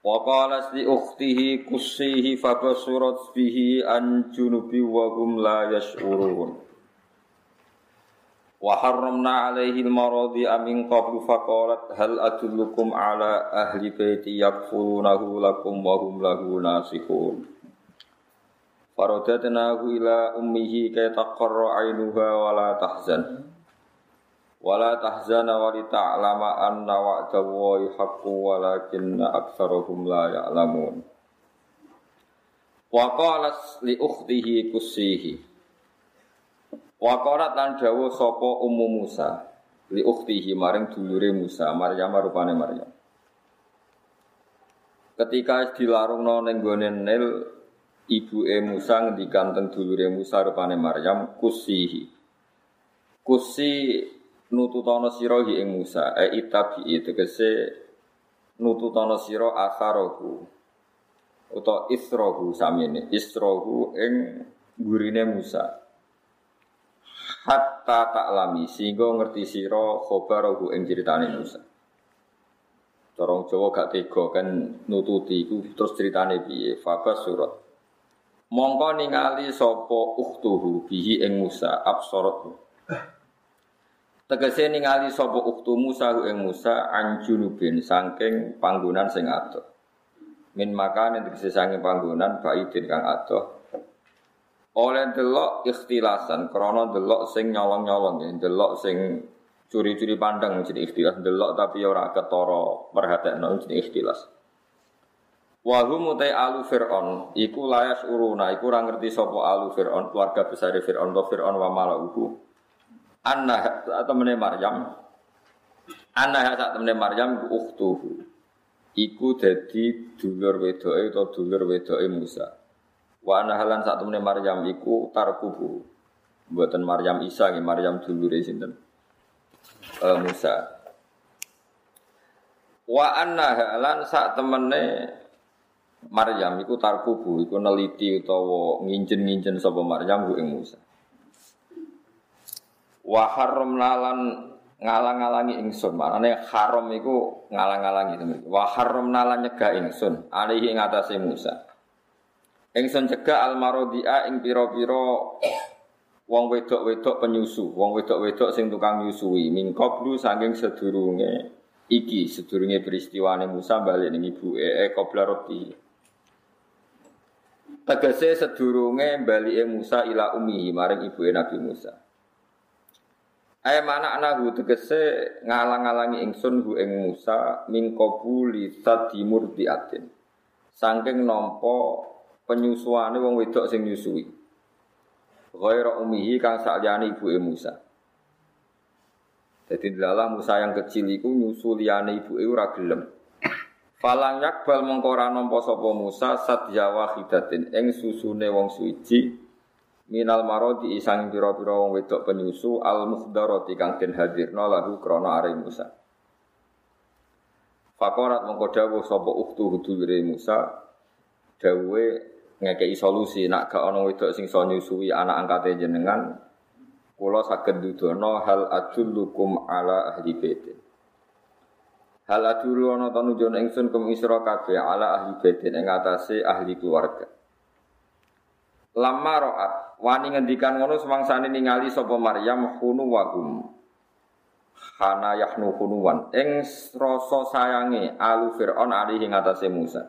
Wa qalat li ukhtihi qussihi fabasurat bihi an junubi wa hum la yash'urun. Wa harramna alaihi al-maradi amin qablu faqalat hal adullukum ala ahli baiti yakfulunahu lakum wa hum lahu nasihun. Faradatnahu ila ummihi kay taqarra ainuha wa la tahzan. Wala tahzana wa li ta'lama anna wa'dallahi haqqu walakinna aktsarahum la ya'lamun. Wa qalat li ukhtihi kussihi. Wa qalat lan dawuh sapa Ummu Musa li ukhtihi maring dulure Musa, Maryam rupane Maryam. Ketika dilarungno ning gone Nil, ibuke Musa ngendikan teng dulure Musa rupane Maryam kussihi. Kusi nututono sira hi ing Musa. E itabi tegese nututono sira asarahu utawa isrohu samene isrohu ing gurine Musa. Hatta taklami sehingga ngerti sira khabarahu ing critane Musa. Corong Jawa gak tega kan nututi iku terus ceritane piye? Fabas surat. Mongko ningali sapa ukhtuhu bihi ing Musa absorot Tegese ningali sapa uktu Musa ing Musa anjunubin saking panggonan sing adoh. Min makan tegese saking panggonan baidin kang adoh. Oleh delok ikhtilasan krana delok sing nyolong-nyolong ya, delok sing curi-curi pandang jadi ikhtilas, delok tapi ora ketara perhatekno jadi ikhtilas. Wa hum alu fir'on iku layas uruna iku ora ngerti sapa alu fir'on keluarga besar fir'on to fir'on wa malauhu Anna temene Maryam. Anna saat temene Maryam ukhtuhu. Iku dadi dulur wedoke atau dulur wedoke Musa. Wa anna halan saat temene Maryam iku tarkubu. Buatan Maryam Isa nggih Maryam dulure sinten? Uh, Musa. Wa anna halan saat temene Maryam iku tarkubu. Iku neliti utawa nginjen-nginjen sapa Maryam ku ing Musa wa haramna lan ngalang-alangi ingsun. Manane haram iku ngalang-alangi. Temen wa haramna lan nyegah ingsun. Alihi ing atase Musa. Ingsun cegah almarodia ing pira-pira wong wedok-wedok penyusu wong wedok-wedok sing tukang nyusui. Mingkoblu saking sedurunge iki sedurunge peristiwane Musa balik ning ibuke e qabla roti tegese sedurunge balike Musa ila ummihi maring ibuke Nabi Musa Ayat mana anahu tegese ngalang-alangi ingsun hu ing Musa min qabuli tadimur diatin. Saking nampa penyusuane wong wedok sing nyusui. Ghaira umihi kang sakliyane ibuke Musa. Jadi dalam Musa yang kecil iku nyusu liyane ibuke ora gelem. Falang yakbal mengko ora nampa sapa Musa sadyawa khidatin ing susune wong suci minal marodi isang pira-pira wong wedok penyusu al mukhdarati kang den hadirna lahu krana are Musa. Fakorat dawuh sapa uktu hudulire Musa dawuhe ngekei solusi nak gak ana wedok sing iso nyusui anak angkate jenengan kula saged dudono hal ajullukum ala ahli baitin. Hal adulu ana ta nunjukno ingsun kum kabeh ala ahli baitin ing ahli keluarga. Lama roat wani ngendikan ngono semangsane ningali sapa Maryam hunu wahum. Hana yahnu hunuwan ing rasa sayange alu Firaun alihi ngatasé Musa.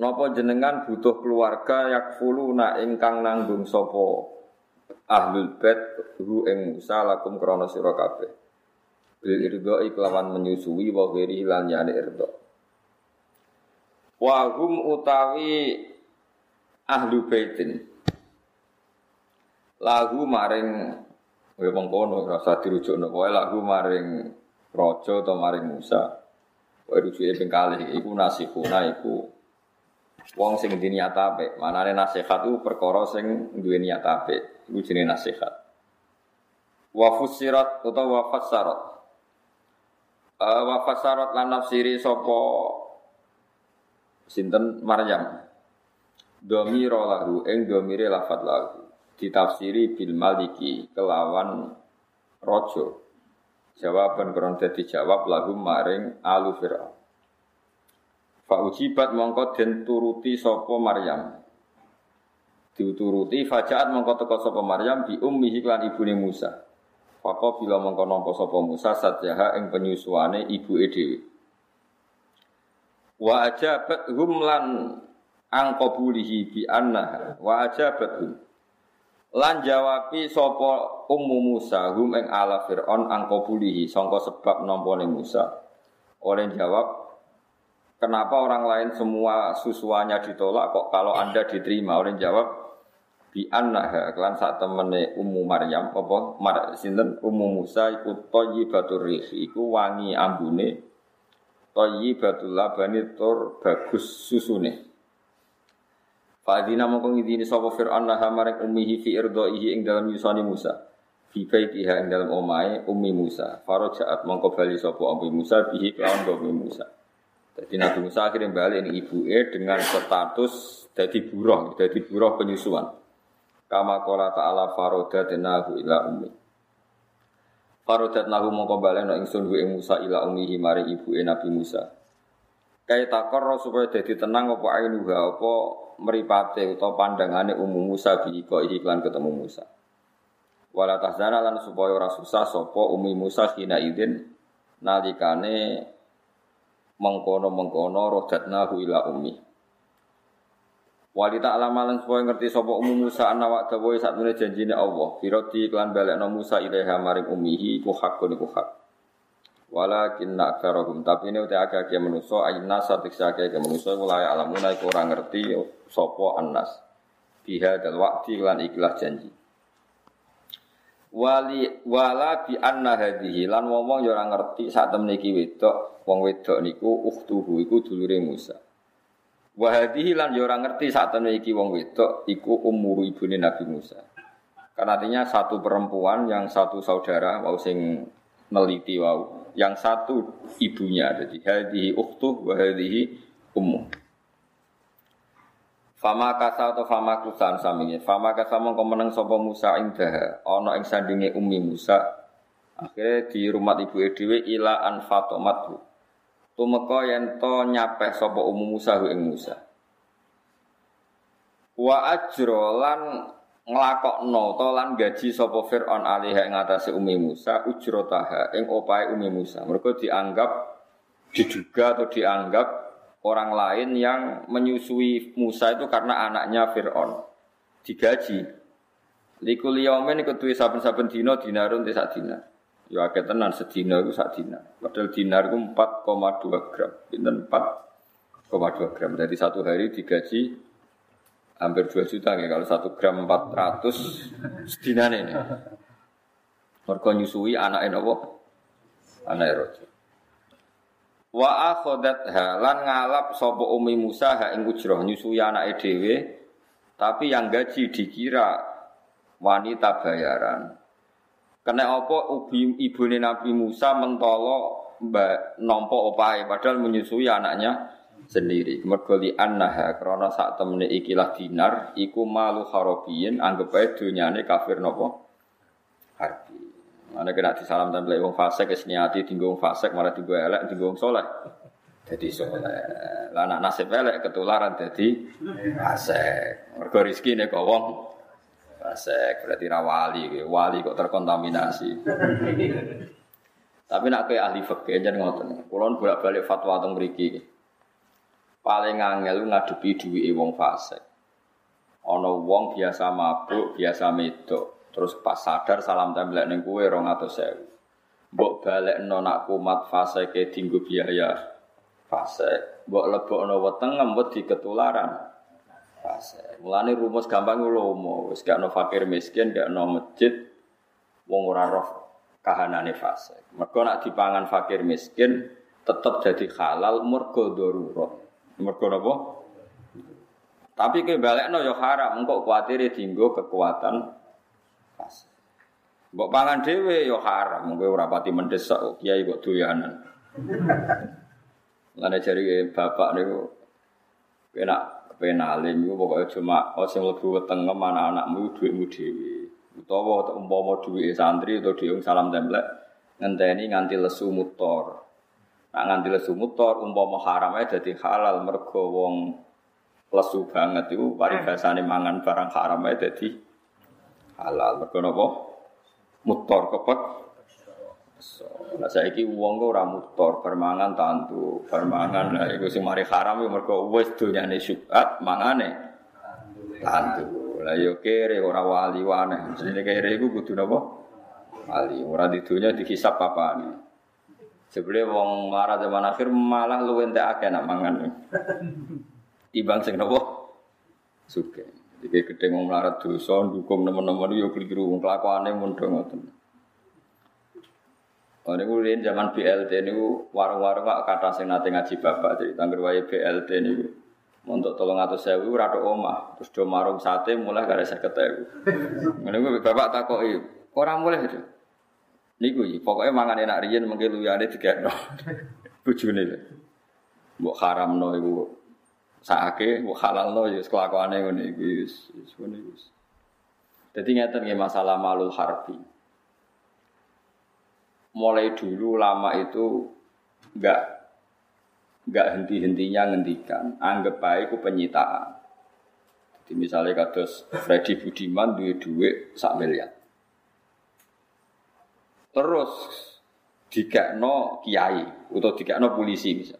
Napa jenengan butuh keluarga yakfuluna ingkang nanggung sapa ahlul bait hu ing Musa lakum krana sira kabeh. Bil irdo iklawan menyusui wa ghairi lan yani irdo. Wa hum utawi ahlu baitin lagu maring kowe mengkono rasa dirujukno kowe lagu maring raja atau maring Musa. Wae rujuke ping kalih iku nasihuna iku wong sing di niat apik. Manane nasihat itu perkara sing duwe niat apik. Iku jenenge nasihat. Wa fusirat utawa wa fasarat. Uh, wa fasarat lan nafsiri sapa sinten Maryam. Domiro lahu ing domire lafat lahu. Ditafsiri bil maliki kelawan rojo jawaban kron dadi jawab lagu maring alu fir'aun. Fa ujibat mongko den turuti sapa Maryam. Diuturuti fajaat mongko teko sapa Maryam bi ummihi lan ibune Musa. Fako bila mongko nampa sapa Musa satyaha ing penyusuane ibuke dhewe. Wa ajabat hum lan angqabulihi bi annaha wa ajabat hum Lan jawabi sapa Ummu Musa hum ing ala Fir'aun angkobulihi sangka sebab nampane Musa. Oleh jawab, kenapa orang lain semua susuannya ditolak kok kalau Anda diterima? Oleh jawab, bi annaha kelan sak temene Ummu Maryam apa Mar sinten Ummu Musa iku thayyibatur rihi iku wangi ambune thayyibatul labani tur bagus susune. Fa'adina mongko ngidini sapa Fir'aun laha maring ummihi fi irdaihi ing dalam yusani Musa. Fi baitiha ing dalam omahe ummi Musa. Farajaat mongko bali sapa ummi Musa bihi kelawan ummi Musa. Jadi Nabi Musa akhirnya balik ini ibuke dengan status jadi buruh, jadi buruh penyusuan. Kama kola ta'ala farodat nahu ila ummi. Farodat nahu mongko balik no ingsun ing Musa ila ummihi mari ibuke Nabi Musa. Kaya takor supaya jadi tenang apa ainuha apa meripate utawa pandangane umum Musa bi iklan ketemu Musa. Wala tahzana lan supaya ora susah sapa umi Musa kina idin nalikane mengkono-mengkono rodatnahu ila ummi. Wali tak lama lan supaya ngerti sapa umum Musa ana wa dawa sak janjine Allah. Firati iklan balekno Musa ilaiha maring ummihi ku hakun iku hak. Walakin aktsarahum tapi ini udah agak agak menuso ayna satik agak agak menuso mulai alamuna iku ora ngerti sopo annas. Biha dal wakti lan ikhlas janji. Wali wala bi anna hadhihi lan ngomong ya ora ngerti sak temne iki wedok wong wedok niku ukhtuhu iku dulure Musa. Wa hadhihi lan ya ora ngerti sak temne iki wong wedok iku umur ibune Nabi Musa. Karena artinya satu perempuan yang satu saudara mau sing neliti wau yang satu ibunya jadi hadhihi ukhtu wa hadhihi ummu Fama kasa atau fama kusan samingi. Fama kasa mongko meneng sapa Musa indah. Ono ing sandinge Umi Musa. Akhirnya di rumah ibu edw ila an fatomatu. Tumeka yen to nyapeh sapa Ummu Musa ing Musa. Wa ajro lan nglakokno to lan gaji sapa Firaun alih ing atase Umi Musa ujrotaha ing opahe Umi Musa. Mergo dianggap diduga atau dianggap orang lain yang menyusui Musa itu karena anaknya Fir'aun. Digaji. Likul yaumin iku duwe saben-saben dina dinarun te sak dinar ya akeh tenan sedina iku sak dinar padahal dinar iku 4,2 gram. Pinten 4,2 gram? Dari satu hari digaji hampir 2 juta ya kalau 1 gram 400 sedinane ini. Mergo nyusui anaknya napa? Anake rojo. Wa akhadatha lan ngalap sapa Umi Musa ha ing ujrah nyusui anake dhewe tapi yang gaji dikira wanita bayaran. Kena apa ubi ibune Nabi Musa mentolo mbak nompo opae padahal menyusui anaknya sendiri. Mergo li annaha krana sak temene ikilah dinar iku malu harabiyin anggap ae dunyane kafir napa? Harbi. Mana kena disalam tempel wong fasik wis niati dinggo wong fasik malah dinggo elek dinggo wong saleh. Dadi. Lah anak nasib elek ketularan dadi fasik. Mergo rezekine kok wong fasik berarti ra wali, kok terkontaminasi. Tapi nak kayak ahli fikih jangan ngoten. Kulon bolak-balik fatwa teng mriki paling angel ngadepi duwike wong fasik. Ana wong biasa mabuk, biasa medok, terus pas sadar salam tembelek ning kowe 200.000. Mbok balekno nak kumat fasike dinggo biaya fasik. Mbok lebokno weteng ngembet di ketularan. Fasik. Mulane rumus gampang lomo, wis gak ono fakir miskin, gak ono masjid, wong ora roh kahanane fase. Mergo nak dipangan fakir miskin tetap jadi halal mergo darurat. Mergo napa? Tapi ke balekno ya haram, engko kuatire dienggo kekuatan fase. Mbok pangan dhewe ya haram, kowe ora pati mendesak kiai kok doyanan. Lane jari bapak niku kena penale niku pokoke cuma oh sing mlebu wetenge mana anakmu dhuwitmu dhewe. Utawa umpama dhuwit santri atau diung salam templek ngenteni nganti lesu mutor. Nak nganti lesu mutor umpama haram ae dadi halal mergo wong lesu banget iku paribasane mangan barang haram ae dadi halal. Mergo napa? Mutor kepek. So, nah saiki wong kok ora mutor permangan tantu, permangan lah iku sing mari haram iku mergo wis donyane syubhat mangane tantu. Lah yo kere ora wali wane. Jenenge kere iku kudu napa? Wali. Ora di dunya dihisab papane. Sebelum wong marah zaman akhir malah lu entek akeh nak mangan. Timbang sing napa? Suke. Iki gedhe wong melarat dosa dukung nemen-nemen yo keliru wong kelakuane mundo ngoten. Oh, niku zaman BLT niku warung-warung kok kata sing nate ngaji bapak jadi tangger wae BLT niku. Untuk tolong atau sewu rado omah, terus do marung sate mulai gak ada seket ewu. Menunggu bapak takoi, orang mulai itu. Niku iki pokoknya mangan enak riyen mengke luyane digekno. Bojone. Mbok haramno iku sakake, mbok halalno ya kelakuane ngene iki wis wis ngene wis. Dadi ngeten nggih masalah malul harbi. Mulai dulu lama itu enggak nggak henti-hentinya ngendikan, anggap baik ku penyitaan. Jadi misalnya kados Freddy Budiman duit duit sak miliar. Terus no kiai atau no polisi misal.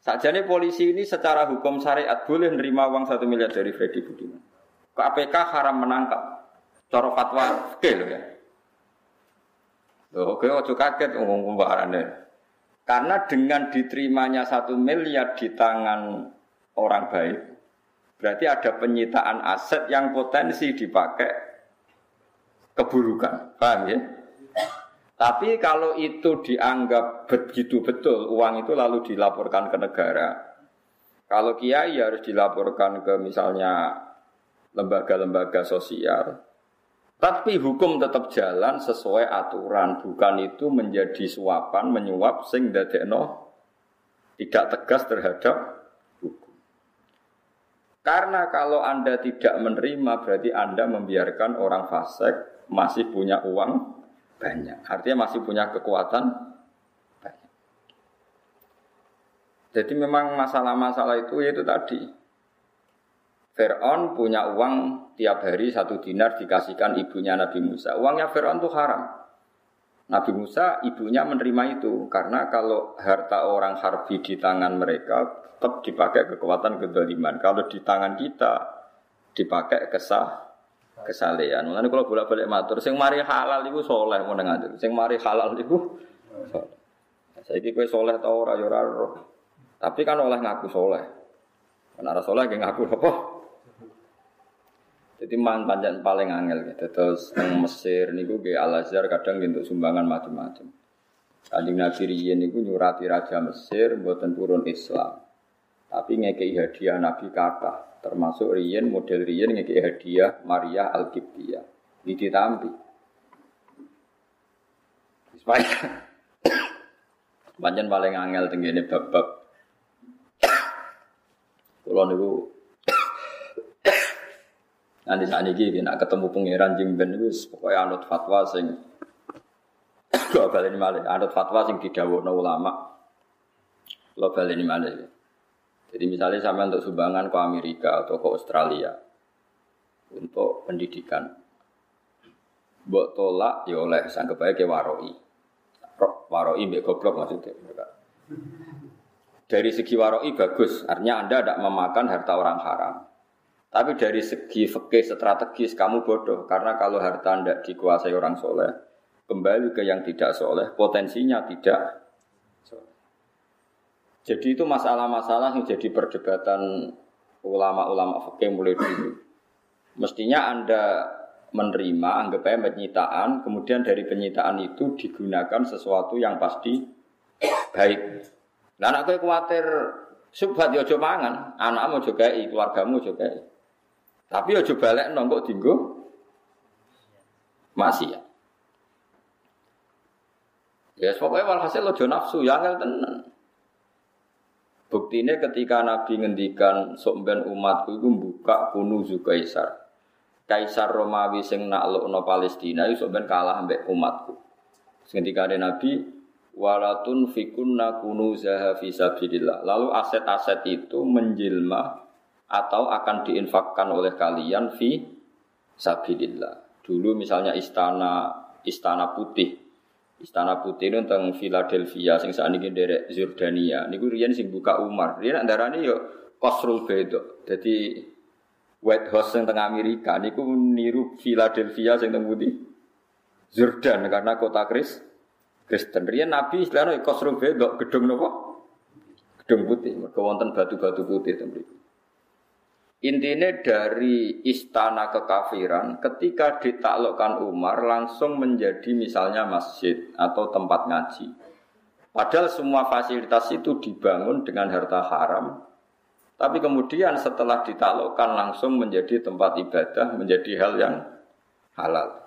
Sajane polisi ini secara hukum syariat boleh menerima uang satu miliar dari Freddy Budiman. KPK haram menangkap. Cara fatwa oke loh ya. Loh, oke, ojo kaget ngomong pembaharannya. Karena dengan diterimanya satu miliar di tangan orang baik, berarti ada penyitaan aset yang potensi dipakai keburukan. Paham ya? Tapi kalau itu dianggap begitu betul, uang itu lalu dilaporkan ke negara. Kalau kiai harus dilaporkan ke misalnya lembaga-lembaga sosial. Tapi hukum tetap jalan sesuai aturan, bukan itu menjadi suapan, menyuap sing dadekno tidak tegas terhadap hukum. Karena kalau Anda tidak menerima berarti Anda membiarkan orang fasik masih punya uang banyak. Artinya masih punya kekuatan. Jadi memang masalah-masalah itu yaitu tadi Fir'aun punya uang tiap hari satu dinar dikasihkan ibunya Nabi Musa. Uangnya Fir'aun itu haram. Nabi Musa ibunya menerima itu karena kalau harta orang harbi di tangan mereka tetap dipakai kekuatan kedoliman. Kalau di tangan kita dipakai kesah kesalehan. Mulane kalau bolak-balik matur, sing mari halal itu soleh mau dengar. Sing mari halal itu soleh. Saya kira soleh tau ora ya Tapi kan oleh ngaku soleh. Karena soleh ngaku apa? Jadi man panjang paling angel gitu. Terus teng Mesir niku ge Al Azhar kadang untuk sumbangan macam-macam. Kanjeng Nabi riyen niku nyurati raja Mesir mboten purun Islam. Tapi ngekei hadiah Nabi kata, termasuk riyen model riyen ngekei hadiah Maria Al Qibtiyah. Ini ditampi. Supaya panjang paling angel tenggene bab-bab. Kalau niku Nanti saat ini nak ketemu pangeran jimben itu pokoknya anut fatwa sing lo balik malah anut fatwa sing no ulama lo balik malah. Jadi misalnya sama untuk sumbangan ke Amerika atau ke Australia untuk pendidikan, buat tolak ya oleh sanggup baik ke waroi, waroi mbak goblok maksudnya Dari segi waroi bagus, artinya anda tidak memakan harta orang haram. Tapi dari segi fikih strategis kamu bodoh karena kalau harta tidak dikuasai orang soleh kembali ke yang tidak soleh potensinya tidak. Jadi itu masalah-masalah yang jadi perdebatan ulama-ulama fikih mulai dulu. Mestinya anda menerima, anggap aja penyitaan, kemudian dari penyitaan itu digunakan sesuatu yang pasti baik. Nah, anak khawatir subhat ya mangan, anakmu juga keluargamu juga Tapi yo balik nongkok tinggu masih ya. Ya, pokoknya walhasil lo nafsu, ya angel tenan. Buktinya ketika Nabi ngendikan sok umatku itu buka kunuzu kaisar. Kaisar Romawi sing naklukno Palestina itu sok kalah ambek umatku. Ketika ada Nabi walatun fikunna kunuzaha fi sabilillah. Lalu aset-aset itu menjelma atau akan diinfakkan oleh kalian fi sabilillah. Dulu misalnya istana istana putih Istana Putih ini tentang Philadelphia sing saat ini dari Jordania. Niku rian sing buka Umar. Rian antara ini yo Kosrul Bedo. Jadi White House yang tengah Amerika niku niru Philadelphia sing teng putih Jordan karena kota Kris Kristen. Rian Nabi istilahnya Kosrul Bedo gedung nopo? Gedung putih. Mereka batu-batu putih teng Intinya dari istana kekafiran ketika ditaklukkan Umar langsung menjadi misalnya masjid atau tempat ngaji. Padahal semua fasilitas itu dibangun dengan harta haram. Tapi kemudian setelah ditaklukkan langsung menjadi tempat ibadah, menjadi hal yang halal.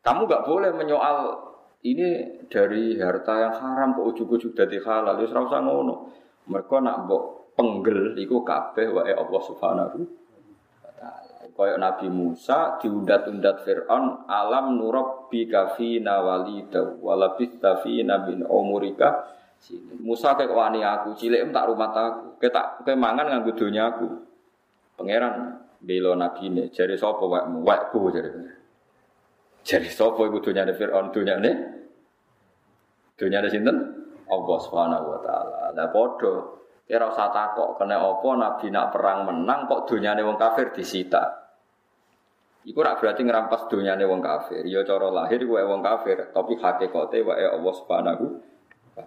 Kamu gak boleh menyoal ini dari harta yang haram kok ujuk-ujuk dari halal. Ya usah ngono. Mereka nak penggel iku kabeh wae Allah Subhanahu wa taala. Kaya Nabi Musa diundat-undat Firaun alam nurab bi kafina walida walabista fina bin umurika. Musa kayak wani aku cilik tak rumah aku. Ketak kemangan nganggo donya aku. Pangeran belo nabi ini jari sapa wakmu wakku jari jari sapa iku donyane Firaun donyane donyane sinten Allah Subhanahu wa taala. Lah padha Kira usah takok kena opo Nabi nak perang menang kok dunyane wong kafir disita. Iku rak berarti ngerampas dunyane wong kafir. Ya cara lahir wae wong kafir, tapi hakikate wae Allah Subhanahu wa.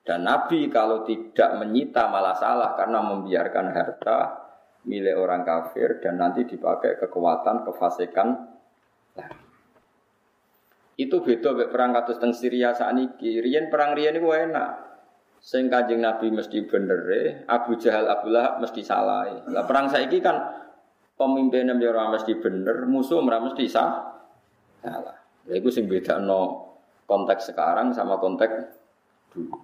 Dan Nabi kalau tidak menyita malah salah karena membiarkan harta milik orang kafir dan nanti dipakai kekuatan kefasikan Itu beda perang kados teng Syria saat ini. Riyen perang riyen iku enak. Sing kanjeng Nabi mesti bener Abu Jahal Abu Lahab mesti salah. Lah perang saiki kan pemimpinnya ora mesti bener, musuh ora mesti sah. Salah. Lha iku sing no konteks sekarang sama konteks dulu.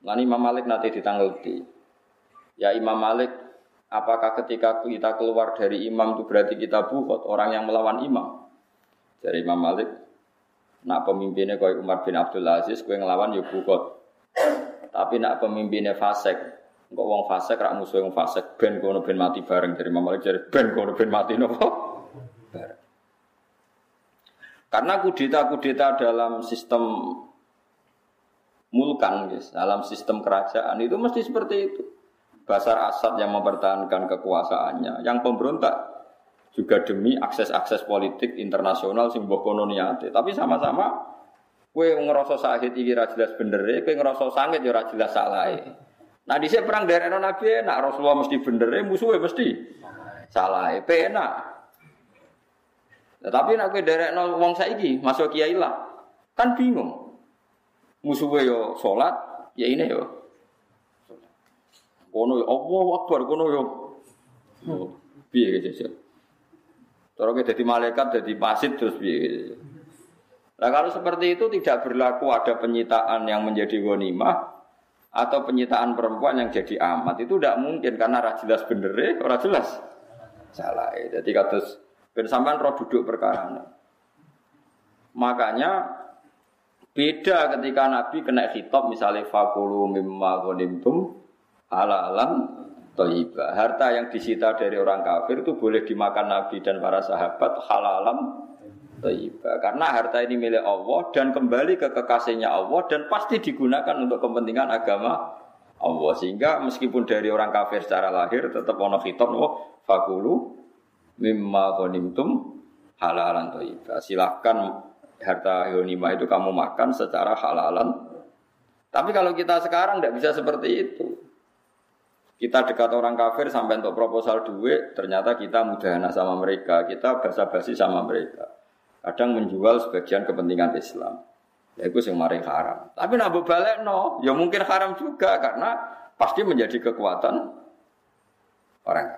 Lani Imam Malik nanti ditangguti. Ya Imam Malik, apakah ketika kita keluar dari imam itu berarti kita buhot orang yang melawan imam? Dari Imam Malik, nak pemimpinnya kau Umar bin Abdul Aziz, kau ngelawan ya buhot. Tapi nak pemimpinnya fasek, kok wong fasek rak musuh wong fasek ben kono ben mati bareng dari Mama jadi ben kono ben mati nopo bareng. Karena kudeta-kudeta dalam sistem mulkan, guys, dalam sistem kerajaan itu mesti seperti itu. Basar Asad yang mempertahankan kekuasaannya, yang pemberontak juga demi akses-akses politik internasional sing bokono niate. Tapi sama-sama Kue ngerasa sakit iki ra jelas bener, kue ngerasa sakit ya ra jelas salah. Nah di sini perang dari Nabi nak Rasulullah mesti bener, musuhnya mesti salah. Penak. Nah, tapi nak kue dari wong saiki masuk kiai lah, kan bingung. Musuhnya yo sholat, ya ini yo. Kono yo Allah Akbar, kono yo. Biar gitu. Kita jadi malaikat, jadi pasit terus biar Nah kalau seperti itu tidak berlaku ada penyitaan yang menjadi ghanimah atau penyitaan perempuan yang jadi amat itu tidak mungkin karena ora jelas bener ora jelas salah. Jadi kados ben sampean roh duduk perkara. Makanya beda ketika Nabi kena khitab misalnya fakulu mimma ghanimtum halalan thayyibah. Harta yang disita dari orang kafir itu boleh dimakan Nabi dan para sahabat halalan Taibah. Karena harta ini milik Allah dan kembali ke kekasihnya Allah dan pasti digunakan untuk kepentingan agama Allah. Sehingga meskipun dari orang kafir secara lahir tetap ono khitab oh, fakulu mimma ghanimtum halalan taibah. Silahkan harta yonima itu kamu makan secara halalan. Tapi kalau kita sekarang tidak bisa seperti itu. Kita dekat orang kafir sampai untuk proposal duit, ternyata kita mudahana sama mereka, kita basa-basi sama mereka. Kadang menjual sebagian kepentingan Islam. Ya itu yang maring haram. Tapi nak balik no, ya mungkin haram juga karena pasti menjadi kekuatan orang.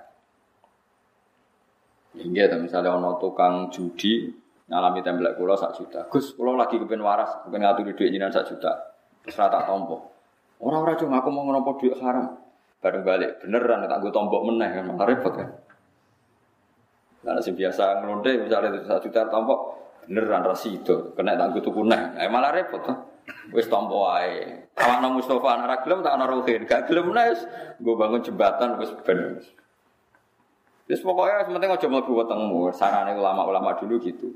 Hingga misalnya ono tukang judi ngalami tembak kulo sak juta. Gus, kulo lagi kepen waras, kepen ngatur duit jinan sak juta. Terus rata tompo. Orang-orang cuma aku mau ngonopo duit haram. Baru balik, beneran tak gue tombok meneh kan repot kan. Nah, si biasa ngelonde misalnya satu juta tombok, beneran itu kena tak gue tuku neh, eh, malah repot tuh. Wes tombok ae. Awak Mustafa anak gelem tak ana Ruhin, gak gelem nes, gue bangun jembatan wes ben. Terus pokoknya penting aja mlebu wetengmu. Sarane ulama-ulama dulu gitu.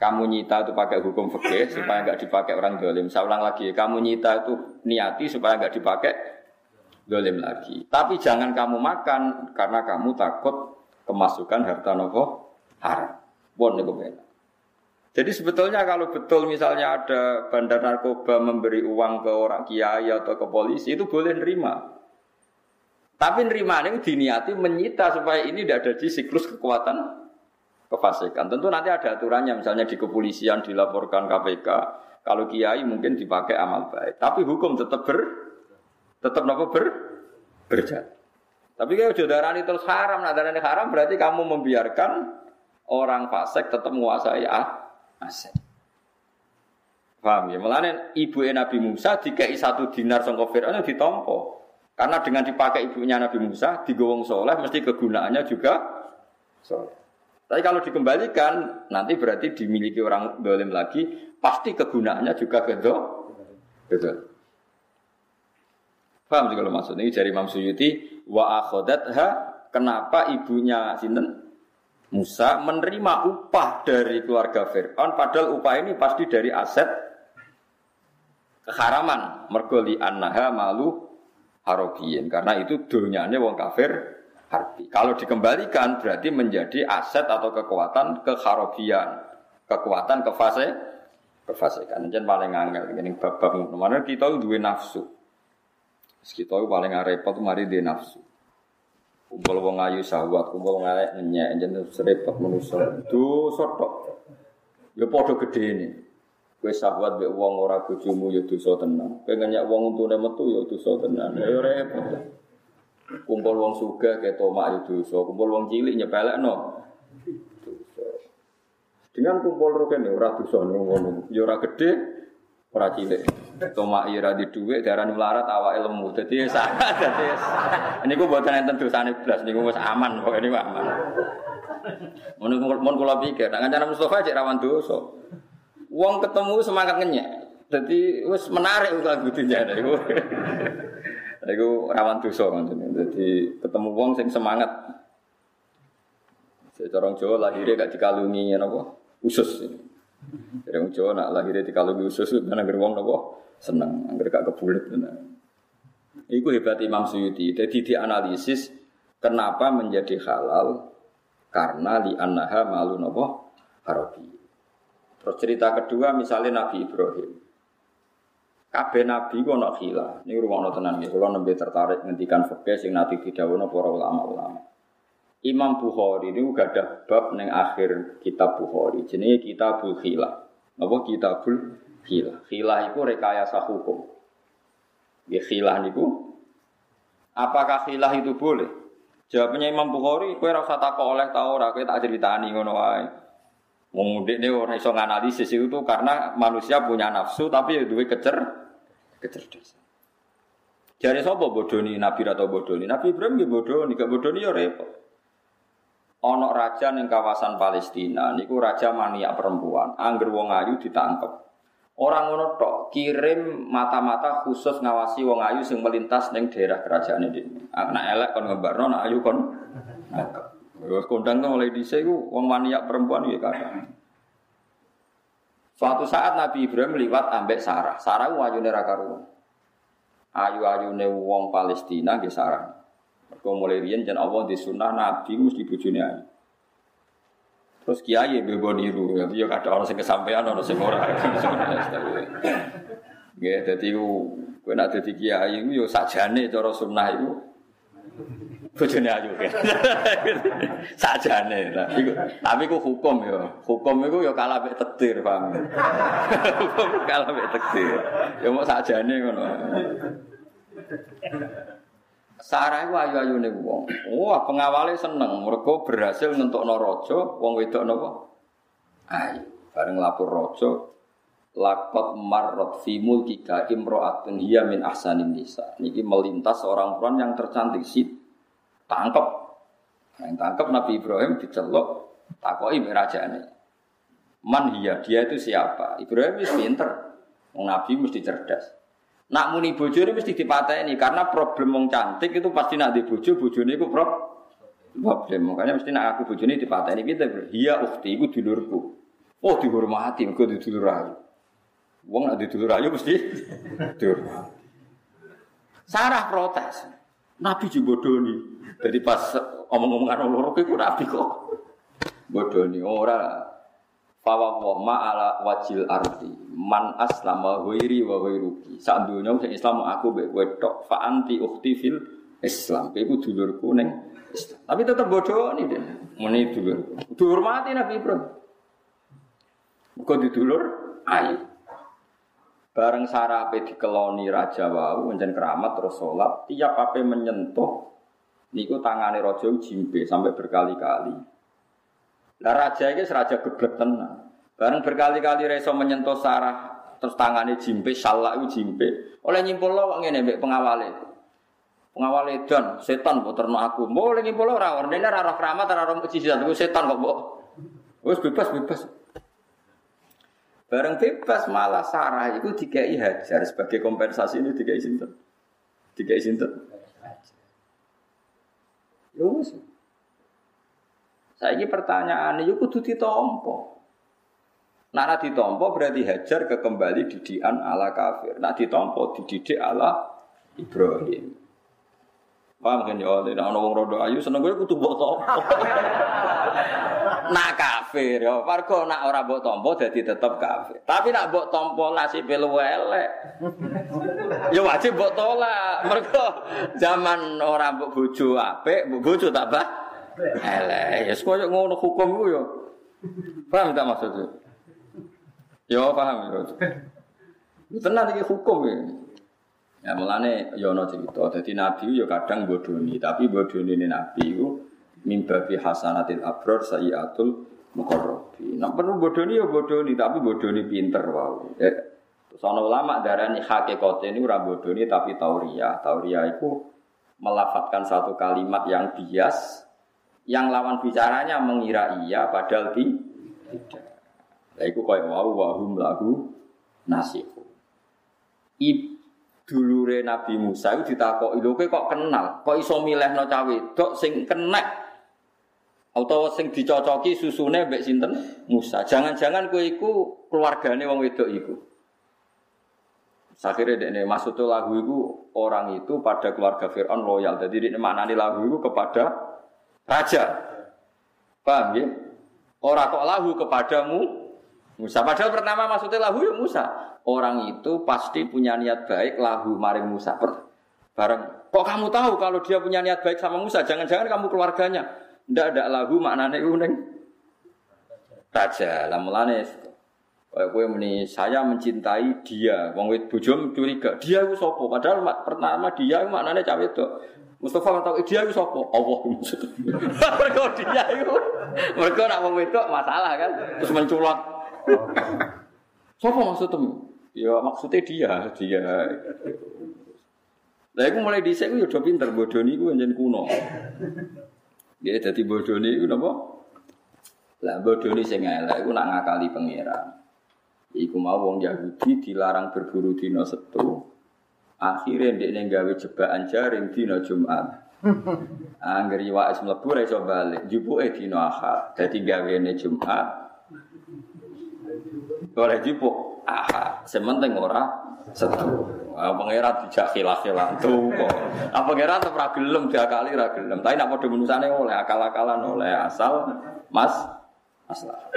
Kamu nyita itu pakai hukum fikih supaya nggak dipakai orang dolim. Saya ulang lagi, kamu nyita itu niati supaya nggak dipakai dolim lagi. Tapi jangan kamu makan karena kamu takut kemasukan harta nopo haram. Bon nih Jadi sebetulnya kalau betul misalnya ada bandar narkoba memberi uang ke orang kiai atau ke polisi itu boleh nerima. Tapi nerima ini diniati menyita supaya ini tidak ada di siklus kekuatan kefasikan. Tentu nanti ada aturannya, misalnya di kepolisian dilaporkan KPK, kalau kiai mungkin dipakai amal baik. Tapi hukum tetap ber, tetap nopo ber, berjalan. Tapi kalau jodarani terus haram, nah darani haram berarti kamu membiarkan orang fasik tetap menguasai ah, aset. Paham ya? Melane ibu Nabi Musa dikai satu dinar sangka Fir'aun ditompo. Karena dengan dipakai ibunya Nabi Musa, digowong soleh, mesti kegunaannya juga soleh. Tapi kalau dikembalikan, nanti berarti dimiliki orang dolim lagi, pasti kegunaannya juga gedo. Betul. Paham sih kalau maksudnya ini dari Imam Suyuti wa ha kenapa ibunya sinten Musa menerima upah dari keluarga Fir'aun padahal upah ini pasti dari aset keharaman mergoli annaha malu harobiyin karena itu dunyanya wong kafir harbi. Kalau dikembalikan berarti menjadi aset atau kekuatan keharobian, kekuatan kefase kefasikan. Jadi paling angel ini mana kita dua nafsu. Kita itu paling repot mari dia nafsu. Kumpul wong ayu sahwat, kumpul wong elek nyenyek, jeneng serepot manusa. Dosa tok. Ya gede ini. Kowe sahabat mbek wong ora bojomu ya dosa tenan. Pengen nyak wong untune metu ya dosa tenan. Ya repot. Kumpul wong sugih ke tomak ya dosa, kumpul wong cilik nyepelekno. Dengan kumpul roken ya ora dosa ngono. Ya ora gede, ora cilik. Tomak ira di dhuwit darah melarat awake lemu. Dadi sangat dadi. Niku mboten enten dosane blas niku wis aman kok niku aman. Mun mun kula pikir, nek kanjeng Mustofa cek rawan dosa. Wong ketemu semangat ngenyek. Jadi wis menarik lagu dinyak iku. Iku rawan dosa. Jadi ketemu wong sing semangat. Secara Jawa lahirnya gak dikalungi napa? Usus. Jadi wong Jawa nak lahirnya dikalungi usus anggere wong napa? Seneng, anggere gak kebulet tenan. Iku hebat Imam Suyuti. Jadi dianalisis kenapa menjadi halal karena li annaha malu napa? Harabi. Terus cerita kedua misalnya Nabi Ibrahim. Kabeh nabi ku ana khila. Niku rumono tenan nggih. Kula nembe tertarik ngendikan fikih sing nanti didhawuhna para ulama-ulama. Imam Bukhari niku gadah bab ning akhir kitab Bukhari jenenge Kitabul Khila. Napa Kitabul Khila? Khila iku rekayasa hukum. Nggih khilah niku apakah khilah itu boleh? Jawabnya Imam Bukhari, kowe ora usah takok oleh ta ora, kowe tak critani ngono wae. Wong ini orang iso nganalisis itu karena manusia punya nafsu tapi ya duwe kecer kecerdasan. Jadi sapa bodoni Nabi atau bodoni? Nabi Ibrahim nggih bodoni, gak bodoni ya repot. Ono raja ning kawasan Palestina niku raja mania perempuan, angger wong ayu ditangkep. Orang ngono tok kirim mata-mata khusus ngawasi wong ayu sing melintas ning daerah kerajaan ini. Anak elek kon ngebarno, anak ayu kon. Wes kondang tuh mulai dhisik ku wong maniak perempuan ya kadang. Suatu saat Nabi Ibrahim lewat ambek Sarah. Sarah ku ayune ra karuan. Ayu-ayune wong Palestina nggih Sarah. Mergo mulai riyen jan Allah di sunnah Nabi mesti bojone ayu. Terus kiai bebo niru, tapi ya kadang orang sing kesampaian orang sing ora. Nggih, dadi ku kowe nek dadi kiai ku yo sajane cara sunnah iku bojone ayu kan. Sajane. Tapi tapi ku hukum ya. Hukum iku ya kalah mek takdir, paham. hukum kalah mek takdir. Ya mau sajane ngono. Sarah iku ayu-ayune wong. Wah, pengawale seneng mergo berhasil nentokno raja, wong wedok napa? Ayu. Bareng lapor raja, lakot marrot fi mulkika imro'atun hiya min ahsanin nisa. Niki melintas seorang perempuan yang tercantik sih tangkep. Nah, yang tangkep Nabi Ibrahim dicelok takoi merajane. Man hiya, dia itu siapa? Ibrahim itu pinter. Nabi mesti cerdas. Nak muni bojo ini mesti dipateni karena problem wong cantik itu pasti nak di bojo, bojone iku problem. Makanya mesti nak aku bojone dipateni kita hiya ukhti iku dulurku. Oh dihormati mergo dulur ayu. Wong nak dulur ayu mesti dihormati. Sarah protes. Nabi jibodoni. Jadi pas omong-omongan orang loro iku nabi kok bodoni ora Fawa wa ma'ala wajil arti Man aslama huiri wa huiruki Saat dunia sing Islam aku bek wedok Fa anti ukti fil Islam. Iku dulurku neng Tapi tetap bodoh nih deh Muni dulur. Dihormati Nabi Ibrahim. Kau dulur Ayo. Bareng sarape dikeloni raja wau menjen keramat terus sholat tiap apa menyentuh niku tangane raja jimbe sampai berkali-kali lah raja ini raja geblek tenan. Bareng berkali-kali reso menyentuh sarah terus tangannya jimpe, salah itu jimpe. Oleh nyimpul lo ngene mbek pengawale. Pengawale dan setan mbok terno aku. Mbok oleh nyimpul lo ora ordene ora roh keramat ora roh mukjizat. Ku setan kok mbok. Wis bebas bebas. Bareng bebas malah Sarah itu dikai hajar sebagai kompensasi ini dikai sinten. Dikai sinten. Ya wis. Saya ini pertanyaan ini kudu ditompo. Nara ditompo berarti hajar ke kembali didikan ala kafir. Nah ditompo dididik ala Ibrahim. Paham kan ya oleh nah wong rodo ayu seneng gue kudu mbok tompo. nak kafir ya, warga nak ora mbok tompo dadi tetep kafir. Tapi nak mbok tompo nasib elek. ya wajib mbok tolak. Mergo zaman ora mbok bojo apik, bojo tak bah Eleh, ya koyo ngono hukum ku yo. Paham tak maksudnya? Yo paham yo. Tenan iki hukum ya. Ya mulane yo ana cerita. Dadi nabi yo kadang bodoni, tapi bodoni ini nabi ku mimbabi hasanatil abror sayyatul muqarrabi. Nek perlu bodoni yo bodoni, tapi bodoni pinter wae. Ya. Terus ana ulama darani hakikate ini ora bodoni tapi tauria. Tauria itu melafatkan satu kalimat yang bias yang lawan bicaranya mengira iya padahal tidak. Lah iku koyo wau wahum lahu nasihu. Ib dulure Nabi Musa itu ditakoki lho kok kenal, kok iso milihno cah wedok sing kenek atau sing dicocoki susune mbek sinten Musa. Jangan-jangan kowe iku keluargane wong wedok iku. Akhirnya ini maksudnya lagu itu orang itu pada keluarga Fir'aun loyal. Jadi ini maknanya lagu itu kepada raja. Paham ya? Orang kok lahu kepadamu Musa. Padahal pertama maksudnya lahu ya Musa. Orang itu pasti punya niat baik lahu maring Musa. Bareng. Kok kamu tahu kalau dia punya niat baik sama Musa? Jangan-jangan kamu keluarganya. Tidak ada lahu maknanya uning. Raja. Lamulane Kayak gue saya mencintai dia. Wong wit bujum curiga. Dia itu sopo. Padahal pertama dia maknanya cawe itu. Mustafa tahu dia itu sapa? Allah. Mereka dia itu. Mereka nak wong wedok masalah kan. Terus menculot. Sapa maksudmu? Ya maksudnya dia, dia. Lah iku mulai dhisik ku ya do pinter bodoni ku njen kuno. Dia dadi bodoni iku napa? Lah bodoni sing elek iku nak ngakali pangeran. Iku mau wong Yahudi dilarang berburu dina Setu. Akhirnya dia gawe jebakan jaring dino Jumat. Angger es mlebu ra iso balik, jupuke dina Ahad. Dadi gawene Jumat. Ora jupuk Ahad. Sementing ora setu. Ah, pangeran dijak khilaf-khilaf tuh kok. Ah pangeran tetep ra gelem diakali ra gelem. Tapi nek padha menusane oleh akal-akalan oleh asal Mas masalah.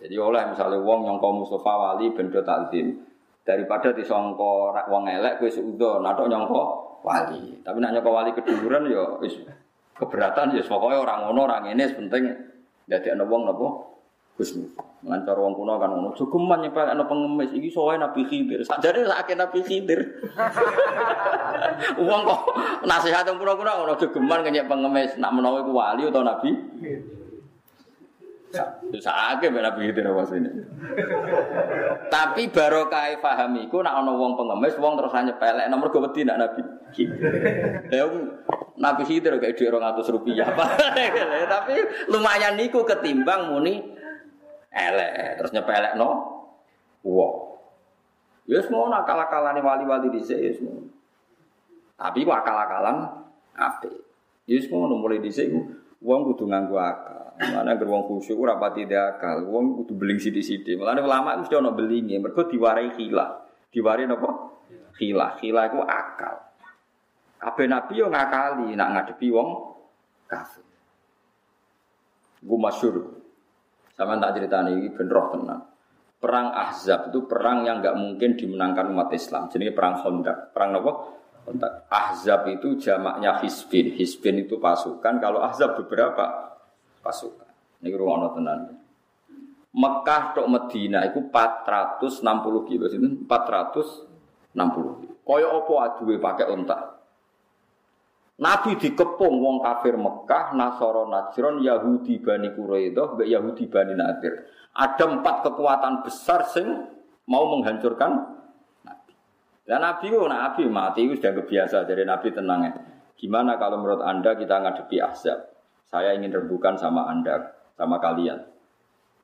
Jadi oleh misalnya wong yang kaum Mustafa wali bendo takdim, Daripada disongko rak wong elek kowe suudzon, natok nyongko wali. Tapi nak nyongko wali keduren ya wis keberatan ya pokoke orang ngono orang ini penting dadekno wong napa husnu. Lancar wong kuno kan ngono, jogeman nyepelekno pengemis iki soe Nabi Khidir. Sakjane sakake Nabi Khidir. Wong kok nasihat wong kuno-kuno ngono jogeman kenyek pengemis, nak menawa iku wali utawa Nabi. Sakake mbek Nabi Khidir apa ini. Tapi barokah paham iku nak ana wong pengemis, wong terus nyepelek nomor go wedi nak Nabi. Ya Nabi Khidir kayak duit 200 rupiah. Tapi lumayan niku ketimbang muni elek terus nyepelek no wow ya semua nakal-akalan wali-wali di sini semua tapi kok akal-akalan apa ya semua mulai di sini uang kudu nganggu akal. Mana beruang khusyuk ora pati akal. Uang kudu beling sidi-sidi malah ulama mesti ono belingi mereka diwarai khilah diwarai apa khilah khilah itu akal. Kabeh nabi yo ngakali nak ngadepi wong kafir. Gue masyur sama tak cerita ini benroh tenang. Perang Ahzab itu perang yang nggak mungkin dimenangkan umat Islam. Jadi perang Khandaq. Perang apa? Ahzab itu jamaknya Hizbin. Hizbin itu pasukan. Kalau Ahzab beberapa pasukan. Ini ruang tenang. Mekah tok Medina itu 460 kilo. Itu 460 kilo. Kaya apa aduwe pakai unta. Nabi dikepung wong kafir Mekah, Nasoro Najron, Yahudi Bani Quraidah, Yahudi Bani Nadir. Ada empat kekuatan besar sing mau menghancurkan Dan Nabi oh, Nabi mati itu sudah kebiasa dari Nabi tenang ya. Gimana kalau menurut Anda kita ngadepi Ahzab? Saya ingin rembukan sama Anda, sama kalian.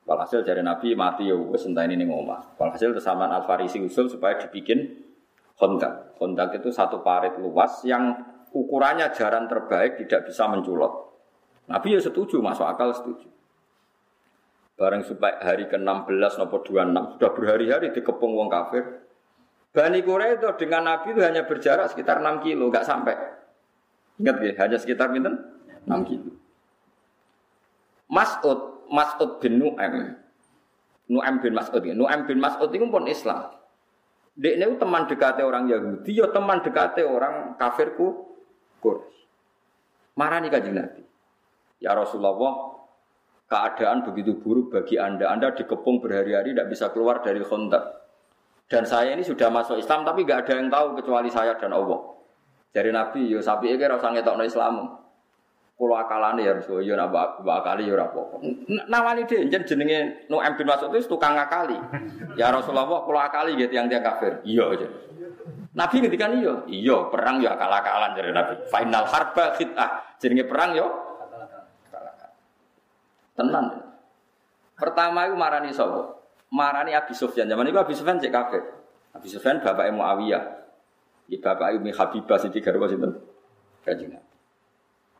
Walhasil dari Nabi mati ya entah ini ngomah. Walhasil tersamaan Al Farisi usul supaya dibikin kontak. Kontak itu satu parit luas yang ukurannya jaran terbaik tidak bisa menculot. Nabi ya setuju, masuk akal setuju. Bareng supaya hari ke-16 nopo 26 sudah berhari-hari dikepung wong kafir. Bani Quraidah dengan Nabi itu hanya berjarak sekitar 6 kilo, nggak sampai. Ingat ya, hanya sekitar minten 6 kilo. Mas'ud, Mas'ud bin Nu'aim. Nu'aim bin Mas'ud. Nu'aim bin Mas'ud itu pun Islam. Dia ini teman dekatnya orang Yahudi, ya teman dekatnya orang kafirku Quraisy. Marani kanjeng Nabi. Ya Rasulullah, keadaan begitu buruk bagi Anda. Anda dikepung berhari-hari tidak bisa keluar dari kontak. Dan saya ini sudah masuk Islam tapi nggak ada yang tahu kecuali saya dan Allah. Dari Nabi, yo sapi ini rasa ngetok Islam. Kulo akalane ya Rasul, yo nak akali yo ora apa Nawani deh, jen jenenge Nu'aim bin Mas'ud itu tukang akali. Ya Rasulullah, kulo akali gitu yang dia kafir. Iya aja. Nabi ngendikan iya, iya perang ya akal-akalan dari Nabi. Final harba khit'ah. Jenenge perang yo Tenan. Pertama itu marani sapa? Marani Abi Sufyan. Zaman itu Abi Sufyan cek kafir. Abi Sufyan bapak Muawiyah. Di bapak Umi Habibah sing garwa sinten? Kanjeng Nabi.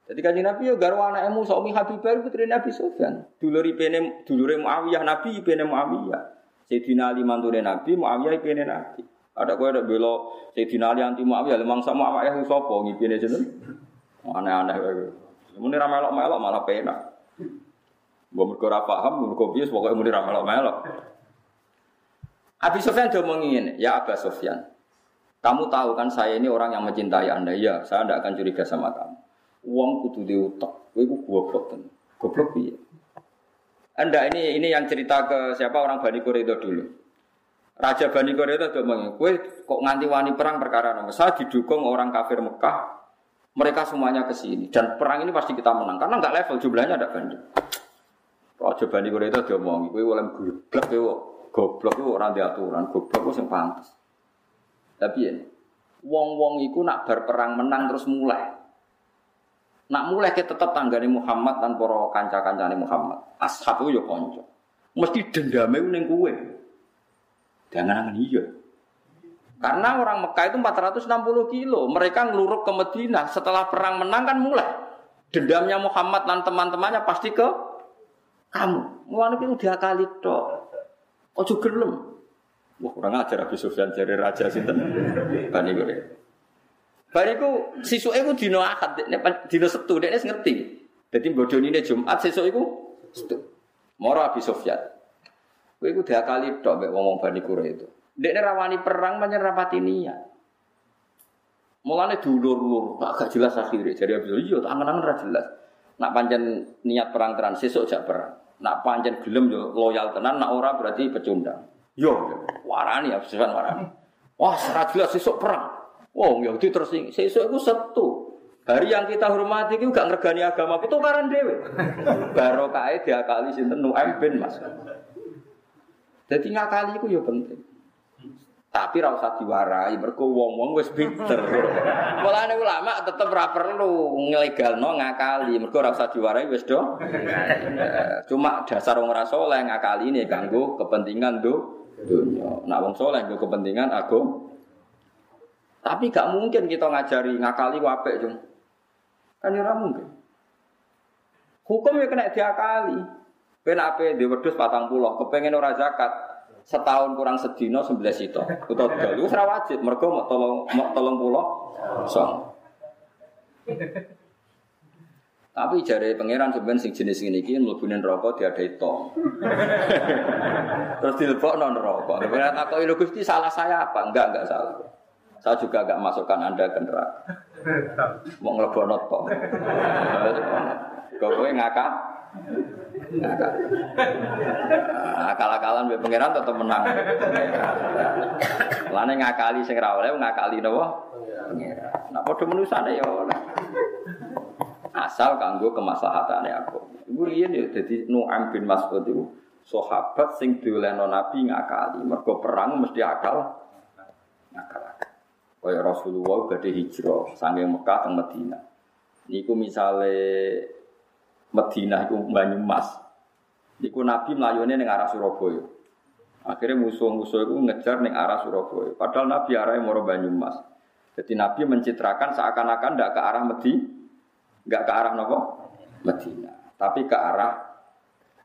Jadi kanjeng Nabi yo garwa anak emu Umi Habibah putri Nabi Sufyan. Dulur ipene dulure Muawiyah Nabi ipene Muawiyah. Sayyidina Ali mantune Nabi, Muawiyah ipene Nabi. Ada kue ada belo Sayyidina Ali anti Muawiyah, lemang sama Muawiyah itu sopo ngipine jeneng. Aneh-aneh kowe. Muni ra melok-melok malah penak. Mbok mergo ora paham, mergo piye pokoke muni ra melok-melok. Abi Sofyan dia ngomong ya Aba Sofyan, kamu tahu kan saya ini orang yang mencintai anda, ya saya tidak akan curiga sama kamu. Uang kudu diutak, gue gue goblok kan, goblok piye? Anda ini ini yang cerita ke siapa orang Bani Quraidah dulu. Raja Bani Quraidah itu ngomong, kue kok nganti wani perang perkara nama. Saya didukung orang kafir Mekah, mereka semuanya ke sini dan perang ini pasti kita menang karena nggak level jumlahnya ada banding. Raja Bani Quraidah dia ngomong, kue oleh goblok, kue goblok itu orang diaturan, goblok itu yang pantas. Tapi ya, wong-wong itu nak berperang menang terus mulai. Nak mulai kita tetap tanggani Muhammad dan poro kanca-kancane Muhammad. Ashab itu ya konco. Mesti dendamnya ning kue. Jangan angan iya. Karena orang Mekah itu 460 kilo. Mereka ngeluruk ke Medina. Setelah perang menang kan mulai. Dendamnya Muhammad dan teman-temannya pasti ke kamu. Mulai itu dia kali Oh juga belum. Wah kurang ajar Abu Sufyan jadi raja sinten. Bani gue. Bani ku sisu itu dino akad, dino setu, dia ngerti. Jadi bodoh ini Jumat, sisu itu setu. Moro Abu Sufyan. Kowe iku kali tok mek ngomong Bani Quraisy itu. Dekne rawani perang pancen rapati niat. Mulane dulur-lur, gak jelas akhirnya. Jadi Abdul iya, angen-angen ra jelas. Nak pancen niat perang tenan sesuk jak perang. Nak pancen gelem yo loyal tenan, nak ora berarti pecundang. Yo, warani ya Sufyan warani. Wah, serat jelas sesuk perang. Wong oh, Yahudi terus sesuk iku setu. Hari yang kita hormati itu gak ngergani agama, itu karan dewe. Barokah diakali sinten Nu'aim bin Mas. Jadi ngakali itu ya penting. Tapi ra usah diwarai, mergo wong-wong wis pinter. Mulane ulama tetep ra perlu nglegalno ngakali, mergo ora usah diwarai wis do. Cuma dasar wong ora saleh ngakali ini kanggo kepentingan do dunya. Nak wong saleh nggo kepentingan agama. Tapi gak mungkin kita ngajari ngakali apik, Jung. Kan ora mungkin. Hukum ya kena diakali. Ben ape di wedhus 40, kepengen ora zakat, setahun kurang sedino sembilan sito atau tiga itu serah wajib. Mereka mau tolong mau tolong pulau song tapi jari pangeran sebenarnya sing jenis ini kini melebunin rokok dia ada itu terus dilebok non rokok pangeran takut itu gusti salah saya apa? Enggak enggak salah. Saya juga enggak masukkan anda ke neraka. Mau ngelebok toh kau ngakak Akal-akalan be pangeran tetap menang. Lane ngakali sing ra oleh ngakali napa? Pangeran. Nah padha menusane ya. Asal kanggo kemaslahatane aku. Iku riyen ya dadi Nu'aim bin Mas'ud itu sahabat sing diolehno Nabi ngakali. Mergo perang mesti akal. Akal. Kaya Rasulullah badhe hijrah saking Mekah ke Madinah. Niku misale Madinah itu Banyumas. Iku Nabi melayune ning arah Surabaya. Akhirnya musuh-musuh itu ngejar ning arah Surabaya. Padahal Nabi arahnya mau Banyumas. Jadi Nabi mencitrakan seakan-akan tidak ke arah Medi, nggak ke arah nopo Medina, tapi ke arah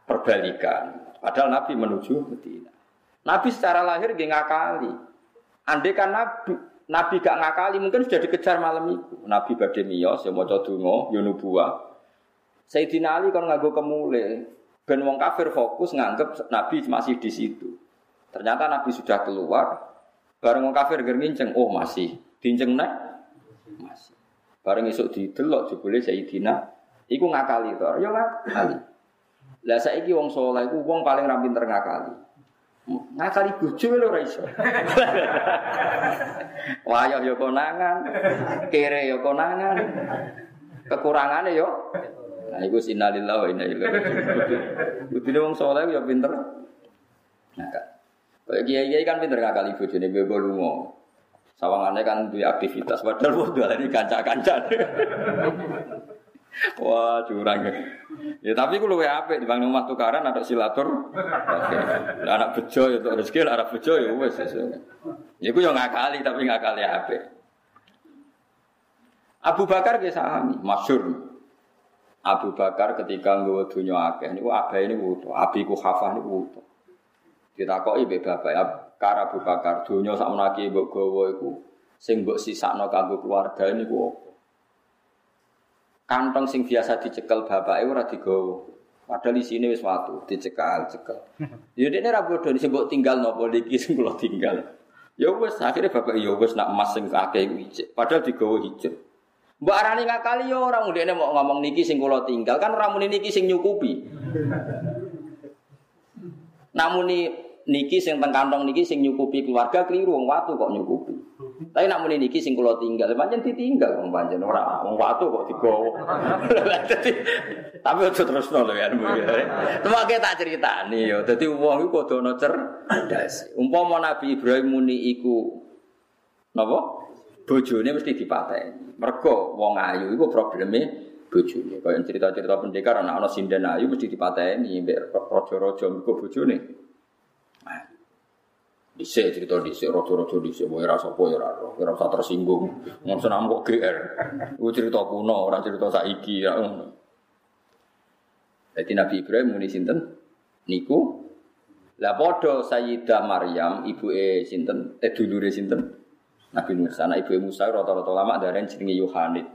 perbalikan. Padahal Nabi menuju Medina. Nabi secara lahir gak ngakali. Andai kan Nabi Nabi gak ngakali mungkin sudah dikejar malam itu. Nabi badhe miyos ya maca donga ya. Sayyidina Ali kan nganggo kemule, ben wong kafir fokus nganggep Nabi masih di situ. Ternyata Nabi sudah keluar, bareng wong kafir nginceng, oh masih, dinceng nek masih. Bareng isuk didelok jebule Sayyidina iku ngakali to, ya ngakali. Lah saiki wong saleh iku wong paling ra pinter ngakali. Ngakali bojo lho ora iso. Wayah ya konangan, kere ya konangan. Kekurangane yo Nah, itu sinalillah wa inna ilaihi raji'un. Kudune wong saleh ya pinter. Nah, kayak kiai-kiai kan pinter ngakali bojone bebo lunga. Sawangane kan duwe aktivitas padahal wong ini kanca-kanca. Wah, curang ya. Ya tapi ku luwe apik dibanding omah tukaran ada silatur. Anak bejo ya rezeki anak bejo ya wis. Ya ku yo ngakali tapi ngakali apik. Abu Bakar ge sahami, masyhur. Abu Bakar ketika nggawa dunya akeh niku abahe niku wudu, abiku khafah niku wudu. Ditakoki mbek bapak Kar Abu Bakar dunya sak menaki mbok gawa iku sing mbok sisakno kanggo keluarga niku apa? Kantong sing biasa dicekel bapake ora digawa. Padahal isine wis watu, dicekal, cekel. Ya dekne ra bodho sing mbok tinggal napa iki sing kula tinggal. Ya wis akhirnya bapak ya wis nak emas sing akeh iku Padahal digawa hijau. Mbak Arani ngakali ya orang udah mau ngomong niki sing kula tinggal kan orang muni niki sing nyukupi. Namun niki sing teng kantong niki sing nyukupi keluarga keliru wong watu kok nyukupi. Tapi nak muni niki sing kula tinggal, pancen ditinggal wong pancen ora wong watu kok digowo. Tapi aja terus lho ya. Temake tak critani ya. Dadi wong iku kudu ana cerdas. Umpama Nabi Ibrahim muni iku napa? Bojone mesti dipateni. Mergo wong ayu iku probleme bojone. Kaya cerita-cerita pendekar anak ana sinden ayu mesti dipateni mbek raja-raja mergo bojone. Nah, Dhisik cerita dhisik raja-raja dhisik wae ra sapa ya ora ora usah tersinggung. Wong senam kok GR. Iku cerita kuno, ora cerita saiki ya ngono. Jadi Nabi Ibrahim muni sinten? Niku lah padha Sayyidah Maryam ibuke sinten? Eh dulure sinten? Nabi Musa, anak ibu Musa rata-rata lama dari jenenge Yohanes.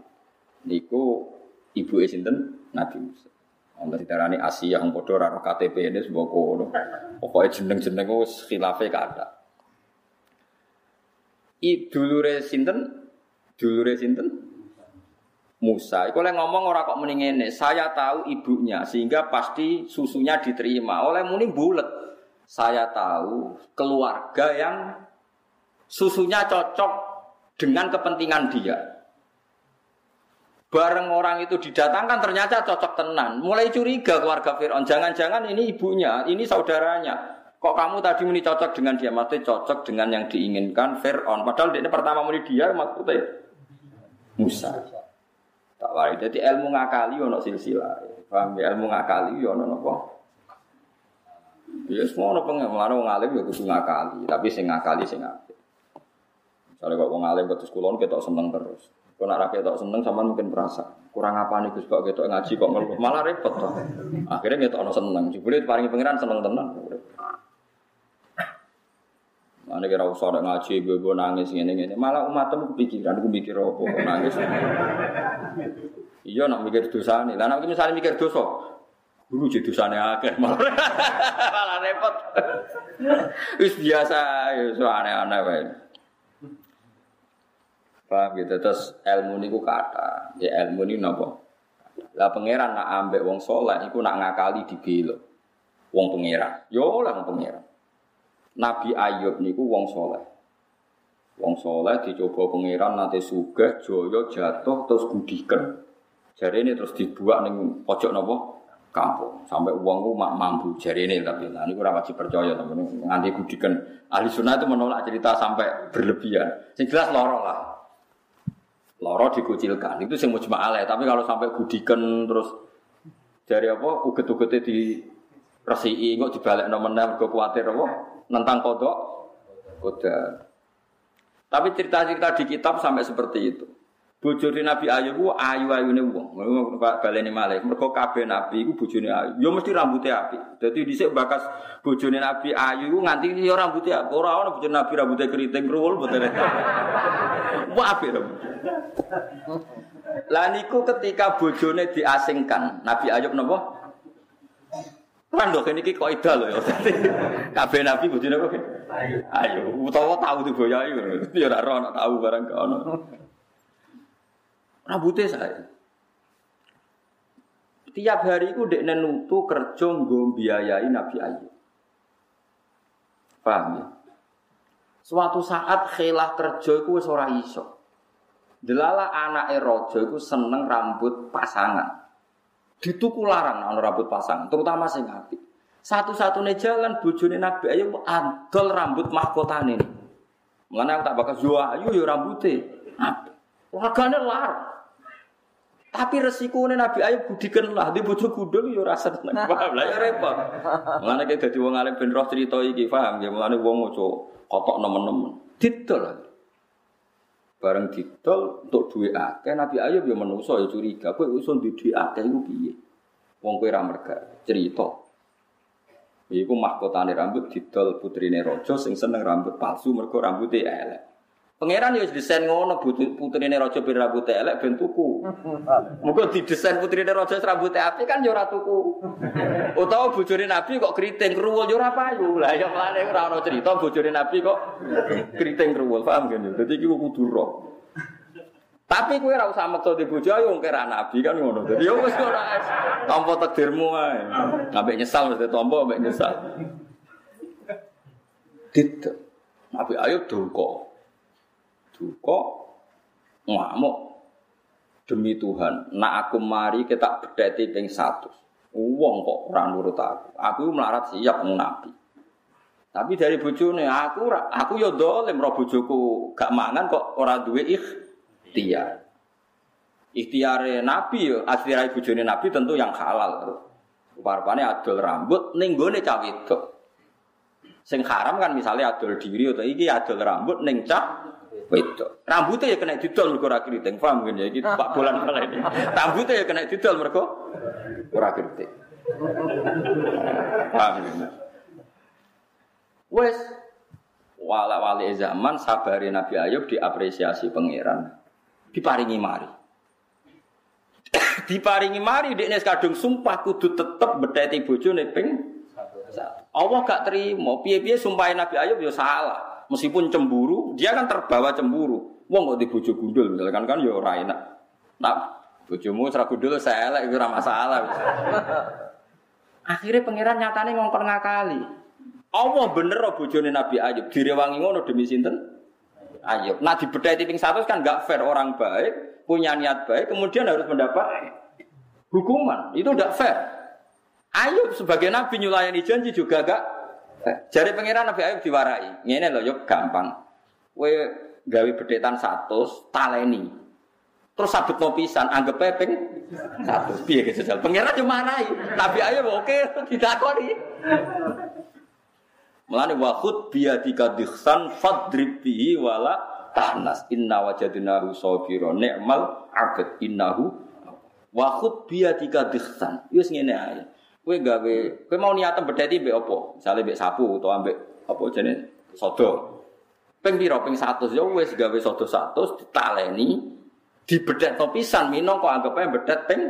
Niku ibu sinten Nabi Musa. Ana ditarani Asia yang padha ora KTP ini sebuah kono. Pokoke jeneng-jeneng wis khilafe kada. Idulure sinten? Dulure sinten? Musa. Iku oleh ngomong ora kok muni saya tahu ibunya sehingga pasti susunya diterima. Oleh muni bulet. Saya tahu keluarga yang susunya cocok dengan kepentingan dia. Bareng orang itu didatangkan ternyata cocok tenan. Mulai curiga keluarga Fir'aun. Jangan-jangan ini ibunya, ini saudaranya. Kok kamu tadi muni cocok dengan dia? Maksudnya cocok dengan yang diinginkan Fir'aun. Padahal ini pertama muni dia maksudnya Musa. Tak wae. Jadi ilmu ngakali ono silsilah. Paham ya? Ilmu ngakali yo ono napa? Ya semua ono pengen mlane wong alim ya ngakali, tapi sing ngakali sing apik. Misalnya kok wong alim ketus kulon ketok seneng terus. Kau nak rakyat ketok seneng sama mungkin perasa. Kurang apa nih Gus kok ketok ngaji kok ngeluh. Malah repot toh. Akhirnya ketok ono seneng. Jebule paringi pangeran seneng tenan. Ane kira usah ada ngaji, gue nangis gini gini. Malah umatmu kepikiran, gue mikir apa, kok nangis. Iya nak mikir dosa nih. Lah nak misalnya mikir dosa, guru jadi dosanya akeh malah, malah repot. Wis biasa, ya aneh-aneh. Paham gitu, terus ilmu niku kata, ya ilmu ini nopo. Lah pangeran nak ambek wong soleh, iku nak ngakali dibelo. Wong pangeran, yo lah wong pangeran. Nabi Ayub niku wong soleh. Wong soleh dicoba pangeran nanti sugih, joyo jatuh terus gudiken. Jari ini terus dibuat neng pojok nopo kampung sampai uangku mak mampu jari ini tapi nah ini kurang wajib percaya temen nganti gudikan ahli sunnah itu menolak cerita sampai berlebihan sing jelas loro lah loro dikucilkan itu sing mujma alaih tapi kalau sampai gudikan terus dari apa uget-ugetnya di resi kok dibalik nomor enam khawatir apa tentang kodok koda. Tapi cerita-cerita di kitab sampai seperti itu. Bojone Nabi Ayub ku ayu-ayune wong. Pak baleni malih. Mergo kabeh nabi iku bojone ayu. Ya mesti rambutnya api. Dadi dhisik bakas bojone Nabi Ayu ku nganti ya rambutnya api. Ora ono bojone Nabi rambutnya keriting kruwul mboten. Wah apik rambutnya. Lah niku ketika bojone diasingkan, Nabi Ayub napa? Kan dok ini kok ida loh ya. Kabeh nabi bojone apa? Ayo. Utawa tuh boya ayo. Ya ora ora tahu barang gak ono. Rambutnya saya. Tiap hari ku dek nenutu kerja nggo biayai Nabi Ayub. Paham ya? Suatu saat khilah kerja iku wis iso. Delala anake raja iku seneng rambut pasangan. Dituku larang ana rambut pasang, terutama sing apik. Satu-satunya jalan bojone Nabi Ayub adol rambut mahkotane. Mengenai aku tak bakal jual ayu ya rambutnya. Wargane larang. Tapi resiko Nabi Ayub budikan lah di bojo gudul ya rasa tenang. Paham lah ya repot. Mulane kayak dadi wong alim ben roh cerita iki paham ya mulane wong maca kotok nemen-nemen. Didol. Bareng didol untuk duit akeh Nabi Ayub ya menungso ya curiga. Kowe usun di duit akeh iku piye? Wong kowe ra merga cerita. Iku mahkotane rambut didol putrine raja sing seneng rambut palsu mergo rambutnya elek. Pangeran ya desain ngono putrine raja ben rambut elek ben tuku. Muga didesain putrine raja rambut apik kan ya ora tuku. Utawa bojone Nabi kok keriting kruwul ya ora payu. Lah ya mlane ora ana cerita bojone Nabi kok keriting kruwul. Paham kan? Dadi iki kudu roh. Tapi kowe ora usah di bojo ayo wong kira nabi kan ngono. Dadi yo wis ora tampa takdirmu ae. Ambek nyesal mesti tampa ambek nyesal. Dit. Nabi ayo duka. Duka ngamuk demi Tuhan. Nak aku mari kita bedeti ping 100. Wong kok ora nurut aku. Aku melarat siap nabi. Tapi dari bojone aku aku yo dolim ro bojoku gak mangan kok ora duwe ikh ikhtiar. Ikhtiar Nabi yo, ibu bojone Nabi tentu yang halal. Parpane adol rambut ning gone cah wedok. Sing haram kan misalnya adol diri atau iki adol rambut ning cah wedok. Rambutnya ya kena didol mergo ora kriting. Paham kan ya iki Pak Bolan kala ini. Rambutnya ya kena didol mergo ora kriting. Paham kan? Wes wala wali zaman sabari Nabi Ayub diapresiasi pangeran diparingi mari. diparingi mari dekne kadung sumpah kudu tetep bedheti bojone ping Allah gak terima. Piye-piye sumpah Nabi Ayub ya salah. Meskipun cemburu dia kan terbawa cemburu. Wong kok di bojo gundul misalkan kan ya ora enak. Nah, bojomu serah gundul saya elek ora masalah. Akhirnya pangeran nyatane ngongkon ngakali. Allah bener oh bojone Nabi Ayub direwangi ngono demi sinten? Ayub. Nah dibedai tiping satu kan nggak fair orang baik punya niat baik kemudian harus mendapat hukuman itu tidak fair. Ayub sebagai Nabi nyulayani janji juga gak. Jadi pangeran Nabi Ayub diwarai. Ini loh yuk gampang. We gawe bedetan satu taleni. Terus sabut no pisan anggap pepeng satu. Piye gitu Pangeran cuma marai. Nabi Ayub oke ditakoni. Melani wahud biadika dikhsan fadrib wala tahnas inna wajadnahu sabira ni'mal abd innahu wahud biadika dikhsan wis ngene ae kowe gawe kowe mau niatan bedheti mbek apa misale mbek sapu utawa mbek apa jenenge sodo ping pira ping 100 ya wis gawe sodo 100 ditaleni dibedhet pisan. Mino kok anggape bedhet ping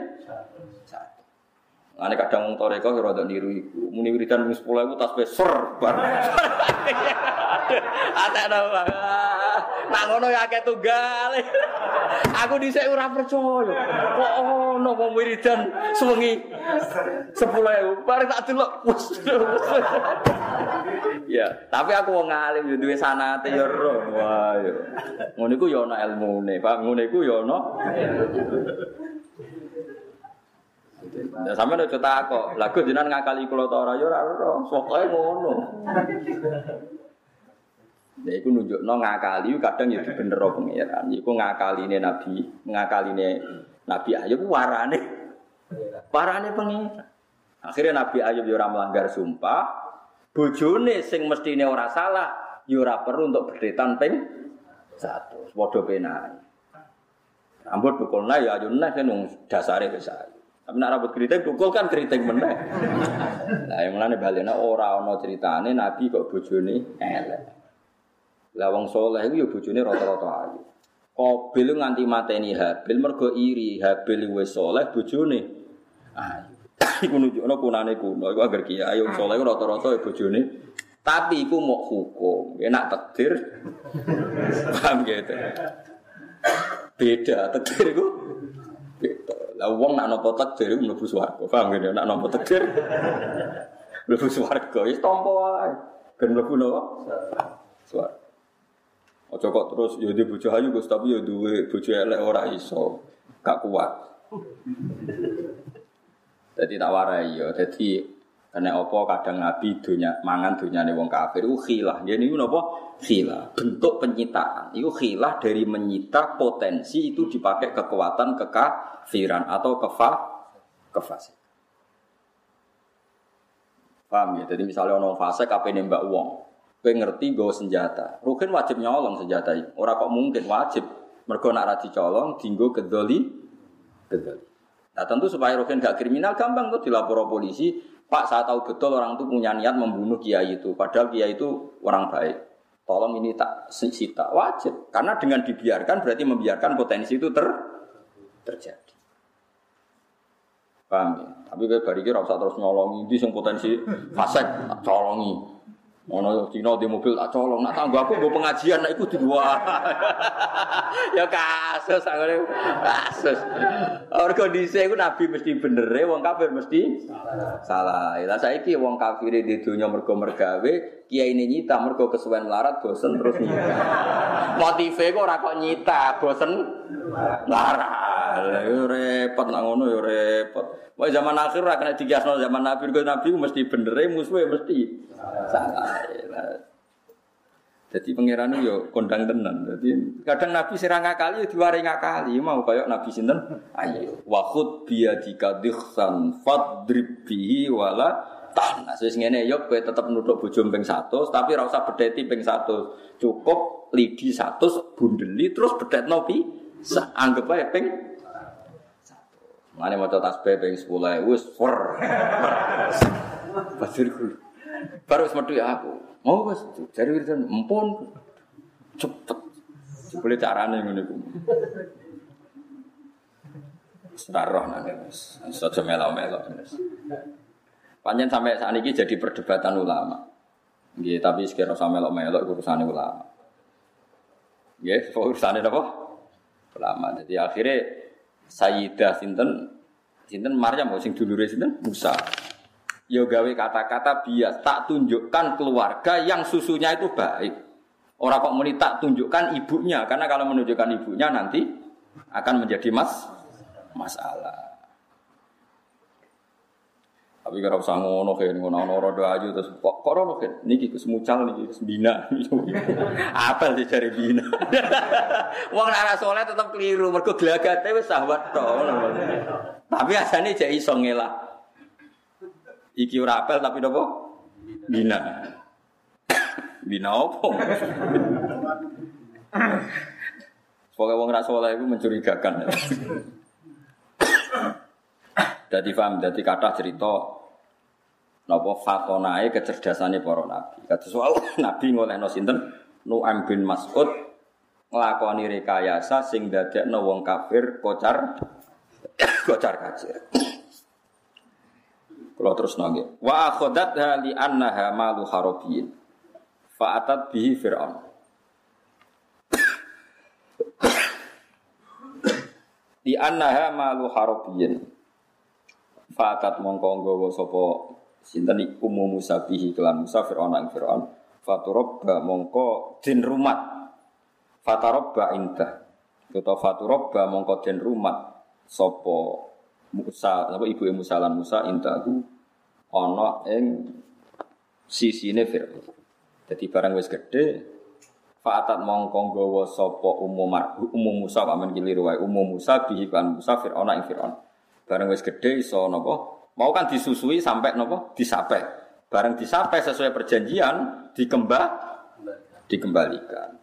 Ane kadang wong toreko ya rada niru iku. Muni wiridan mung 10000 tas besar bar. Ate ana Nak ngono ya akeh tunggal. Aku dhisik ora percaya. Kok ono wong wiridan suwengi 10000 bar tak delok. Ya, tapi aku wong alim yo duwe sanate yo ro. Wah yo. Ngono iku yo ana ilmune, Pak. Ngono iku yo ana. Ya sampe nek kok, lagu jenengan ngakali kula ta ora ya ora ora, ngono. Ya iku nunjukno ngakali kadang ya dibenero pangeran. Iku ngakaline Nabi, ngakaline Nabi Ayub warane. Warane pangeran. Akhirnya Nabi Ayub ya ora melanggar sumpah, bojone sing mestine ora salah, ya ora perlu untuk berdetan ping satu. Padha penae. Ambut bukulna ya ayunna kan dasare wis tapi nak rambut keriting tukul kan keriting meneh. Lah yang mulane balena ora ana ceritane Nabi kok bojone elek. Lah wong saleh iku ya bojone rata-rata ayu. Qabil nganti mateni Habil mergo iri, Habil wis saleh bojone ayu. Iku nunjukno kunane kuno, iku agar kiai wong saleh rata-rata ya bojone tapi iku mau hukum, enak takdir. Paham gitu. Beda takdir iku lah wong nak nopo takdir mlebu swarga. Paham gak? Nak nopo takdir mlebu swarga. Wis tampa wae. Ben mlebu napa? Swarga. Aja kok terus ya di bojo ayu Gus tapi ya duwe bojo elek ora iso. Gak kuat. Jadi tak warai ya. Jadi karena apa kadang Nabi dunia mangan dunia wong kafir itu khilah. Jadi ini apa? Khilah. Bentuk penyitaan. Itu khilah dari menyita potensi itu dipakai kekuatan kekafiran atau kefa kefasik. Paham ya? Jadi misalnya orang fasik apa nembak uang, kowe ngerti gue senjata. Rukin wajib nyolong senjata itu. Orang kok mungkin wajib. Mergo nak ra dicolong dinggo kedoli kedoli. Nah tentu supaya Rukin gak kriminal gampang tuh dilapor polisi Pak saya tahu betul orang itu punya niat membunuh kiai itu, padahal kiai itu orang baik. Tolong ini tak sita wajib, karena dengan dibiarkan berarti membiarkan potensi itu ter terjadi. Paham ya? Tapi kayak kira usah terus nyolongi, ini yang potensi fasek, colongi. Ono Cina di mobil tak colong, nak tangguh aku gue pengajian, nak ikut dua. ya kasus, aku kasus. Orang kondisi itu Nabi mesti bener, wong kafir mesti salah. Lah saya ki wong kafir di dunia mergo mergawe, kiai ini nyita mergo kesuwen larat, bosen terus nyita. Motifnya kok ora kok nyita, bosen larat. Yo repot nak ngono yo repot. Wah zaman akhir ora kena dikiasno zaman Nabi, Nabi mesti bener, musuhnya mesti. Jadi pangeran yo kondang tenan. Jadi kadang Nabi serang ngakali diwari ngakali mau kayak Nabi sinten? Ayo wa biadika dikhsan fadrib bihi wala tahnas. Wis ngene yo kowe tetep nutuk bojo ping 100 tapi ora usah bedeti ping 100. Cukup lidi 100 bundeli terus bedetno pi anggap ae ping Mane maca tasbih ping 10 wis for. Pasirku. Baru wis ya aku. Mau wis jare wiridan empun cepet. Boleh carane ngene iku. Sarah nane wis. Saja melo-melo wis. Panjen sampai saat ini jadi perdebatan ulama. Nggih, tapi sekira sampe melok-melok urusane ulama. Ya, urusane apa? Ulama. Jadi akhirnya Sayyidah sinten sinten Maryam sing dulure sinten Musa. Yo gawe kata-kata bias, tak tunjukkan keluarga yang susunya itu baik. Orang kok muni tak tunjukkan ibunya, karena kalau menunjukkan ibunya nanti akan menjadi mas masalah. Tapi kalau usah ngono kan ngono ono rodo aja terus kok kok ono kan niki Gus mucal niki Gus bina. Apel di cari bina. Wong ora saleh tetep keliru mergo glagate wis sahabat to. Tapi asane jek iso. Iki ora apel tapi napa? Bina. Bina opo? Pokoknya wong ra saleh iku mencurigakan. Jadi paham, jadi kata cerita Napa fatonae kecerdasane para nabi. Kados soal nabi ngolehno sinten Nu'am bin Mas'ud nglakoni rekayasa sing dadekno wong kafir kocar kocar kacir. Kalau terus nangge. Wa akhodat li annaha malu harabiyin. Fa'atat bihi Fir'aun. Di annaha malu harabiyin. Fa'atat mongko nggawa sapa sinten umum Musa bihi kelan Musa Fir'aun ing Fir'aun. Faturabba mongko din rumat. Fatarabba indah. Utawa faturabba mongko din rumat. Sapa Musa apa ibu Musa lan Musa indahu ana ing sisine Fir'aun. Jadi barang wis gede Fa'atat mongko nggawa sapa umum umum Musa pamen keliru wae. Umum Musa bihi kan Musa Fir'aun ing Fir'aun. Barang wis gede iso napa Mau kan disusui sampai nopo disapai. Bareng disapai sesuai perjanjian dikembang dikembalikan.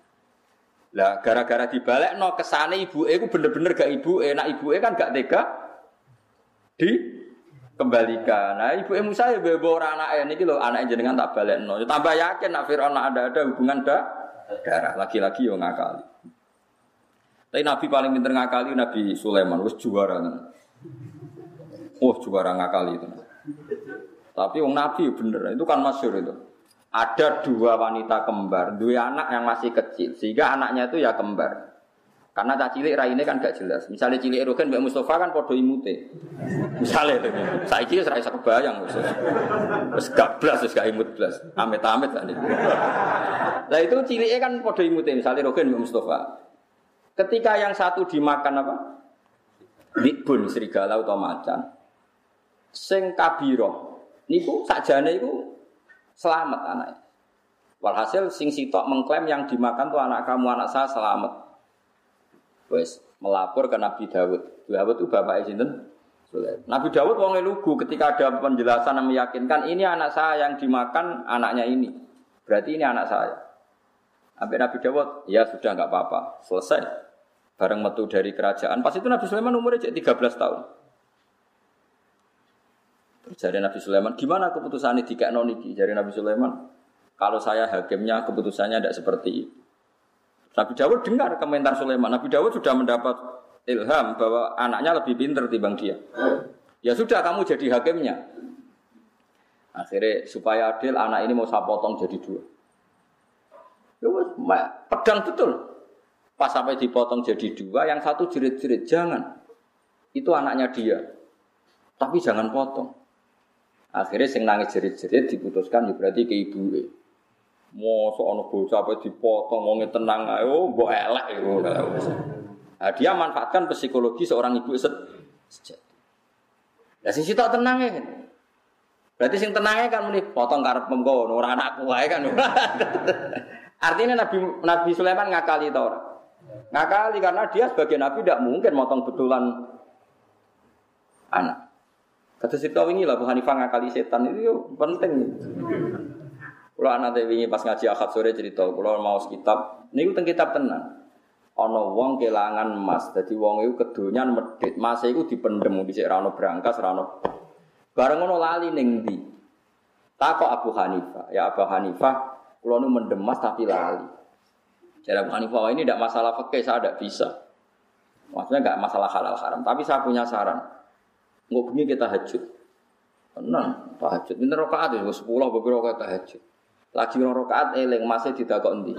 Lah gara-gara dibalik no kesane ibu e bener-bener gak ibu e, nak ibu e kan gak tega di kembalikan. Nah ibu e Musa ya bawa orang anak ini gitu, anak jenengan tak balik no. Ya, tambah yakin nak Fir'aun ada ada hubungan da, darah laki-laki yang ngakali. Tapi Nabi paling pinter ngakali Nabi Sulaiman, wis juara. Oh juara ngakali itu. Tapi wong Nabi bener, itu kan masyur itu. Ada dua wanita kembar, dua anak yang masih kecil, sehingga anaknya itu ya kembar. Karena tak cilik rai ini kan gak jelas. Misalnya cilik Erogen Mbak Mustafa kan podo imute. Misalnya itu. Saya cilik saya kebayang. Terus gak belas, terus gak imut belas. Amit-amit tadi. Nah itu ciliknya kan podo imute. Misalnya Erogen Mbak Mustafa. Ketika yang satu dimakan apa? Bikbun, serigala atau macan sing kabiro niku sakjane iku selamat anak. Walhasil sing sitok mengklaim yang dimakan tuh anak kamu anak saya selamat. Wes melapor ke Nabi Dawud. Dawud itu bapak sinten? Nabi Dawud wong lugu ketika ada penjelasan yang meyakinkan ini anak saya yang dimakan anaknya ini. Berarti ini anak saya. Sampai Nabi Dawud, ya sudah nggak apa-apa, selesai. Bareng metu dari kerajaan. Pas itu Nabi Sulaiman umurnya 13 tahun. Jadi Nabi Sulaiman, gimana keputusan ini tiga noniki? Jadi Nabi Sulaiman, kalau saya hakimnya keputusannya tidak seperti itu. Nabi Dawud dengar komentar Sulaiman. Nabi Dawud sudah mendapat ilham bahwa anaknya lebih pintar timbang dia. Ya sudah kamu jadi hakimnya. Akhirnya supaya adil anak ini mau saya potong jadi dua. Ya pedang betul. Pas sampai dipotong jadi dua, yang satu jerit-jerit jangan. Itu anaknya dia. Tapi jangan potong. Akhirnya sing nangis jerit-jerit diputuskan ya berarti ke ibu. Mosok ana bocah apa dipotong wong tenang ae oh mbok elek iku. Nah, dia manfaatkan psikologi seorang ibu sejati. Lah sing sitok tenang ya kan. Berarti sing tenangnya kan muni potong karep mengko ora anakku wae kan. Artinya Nabi Nabi Sulaiman ngakali ta ora? Ngakali karena dia sebagai nabi tidak mungkin motong betulan anak. Kata tahu ini lah Bu Hanifah ngakali setan itu penting. Kalau anak wingi pas ngaji akad sore cerita, kalau mau kitab, ini tentang kitab tenang. Ono wong kelangan emas, jadi wong itu kedonyan medit, mas itu dipendem di rano berangkas, rano. Bareng ono lali neng di. Takok Abu Hanifah, ya Abu Hanifah, kalau nu mendem mas tapi lali. Jadi Abu Hanifah ini tidak masalah fakih, saya tidak bisa. Maksudnya nggak masalah halal haram, tapi saya punya saran. Nggak punya kita hajut. Tenang, tahajud. Ini rokaat ya, sepuluh beberapa rokaat tahajud. Lagi orang rokaat eling masih tidak kok endi.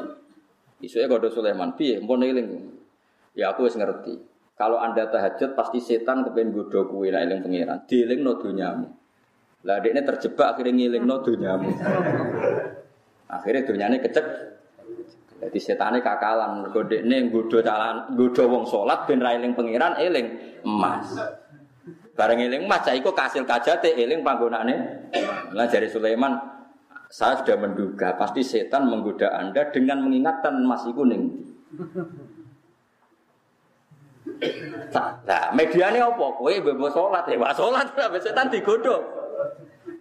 Isuke kode Sulaiman, piye mpun eling. Ya aku wis ngerti. Kalau Anda tahajud pasti setan kepengen godho kuwi nek eling pangeran. Dielingno donyamu. Lah dekne terjebak akhirnya ngilingno donyamu. Akhirnya donyane kecek. Jadi setane kakalan mergo dekne nggodho calan nggodho wong salat ben ra eling pangeran eling emas. Bareng eling emas iku kasil kajate eling panggonane. Lah jari Sulaiman saya sudah menduga pasti setan menggoda Anda dengan mengingatkan emas iku ning Nah, mediane apa? Kowe bebo salat ya, wah salat sampe setan digodho.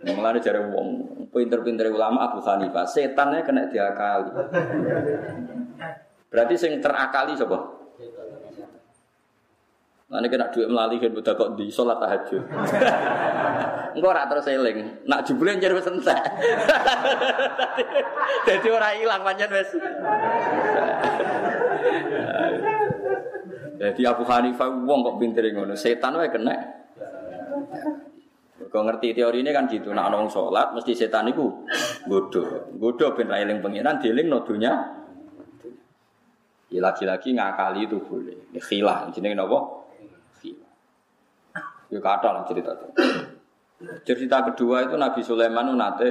Mulane jare wong pinter-pinter ulama Abu Hanifah, setannya kena diakali. Berarti sing terakali sapa? Nanti kena duit melalui kan budak kok di sholat tahajud. Engkau ora terus eling. Nak jebule njer wis entek. Dadi ora ilang pancen wis. Jadi Abu Hanifah wong kok pinter ngono, setan wae kena. Kau ngerti teori ini kan gitu, nak nong sholat mesti setan itu bodoh, bodoh ben railing pengiran, dealing nodunya. Ya lagi-lagi ngakali itu boleh, khilah, jenis nopo. Ya kata lah cerita itu. Cerita kedua itu Nabi Sulaiman nate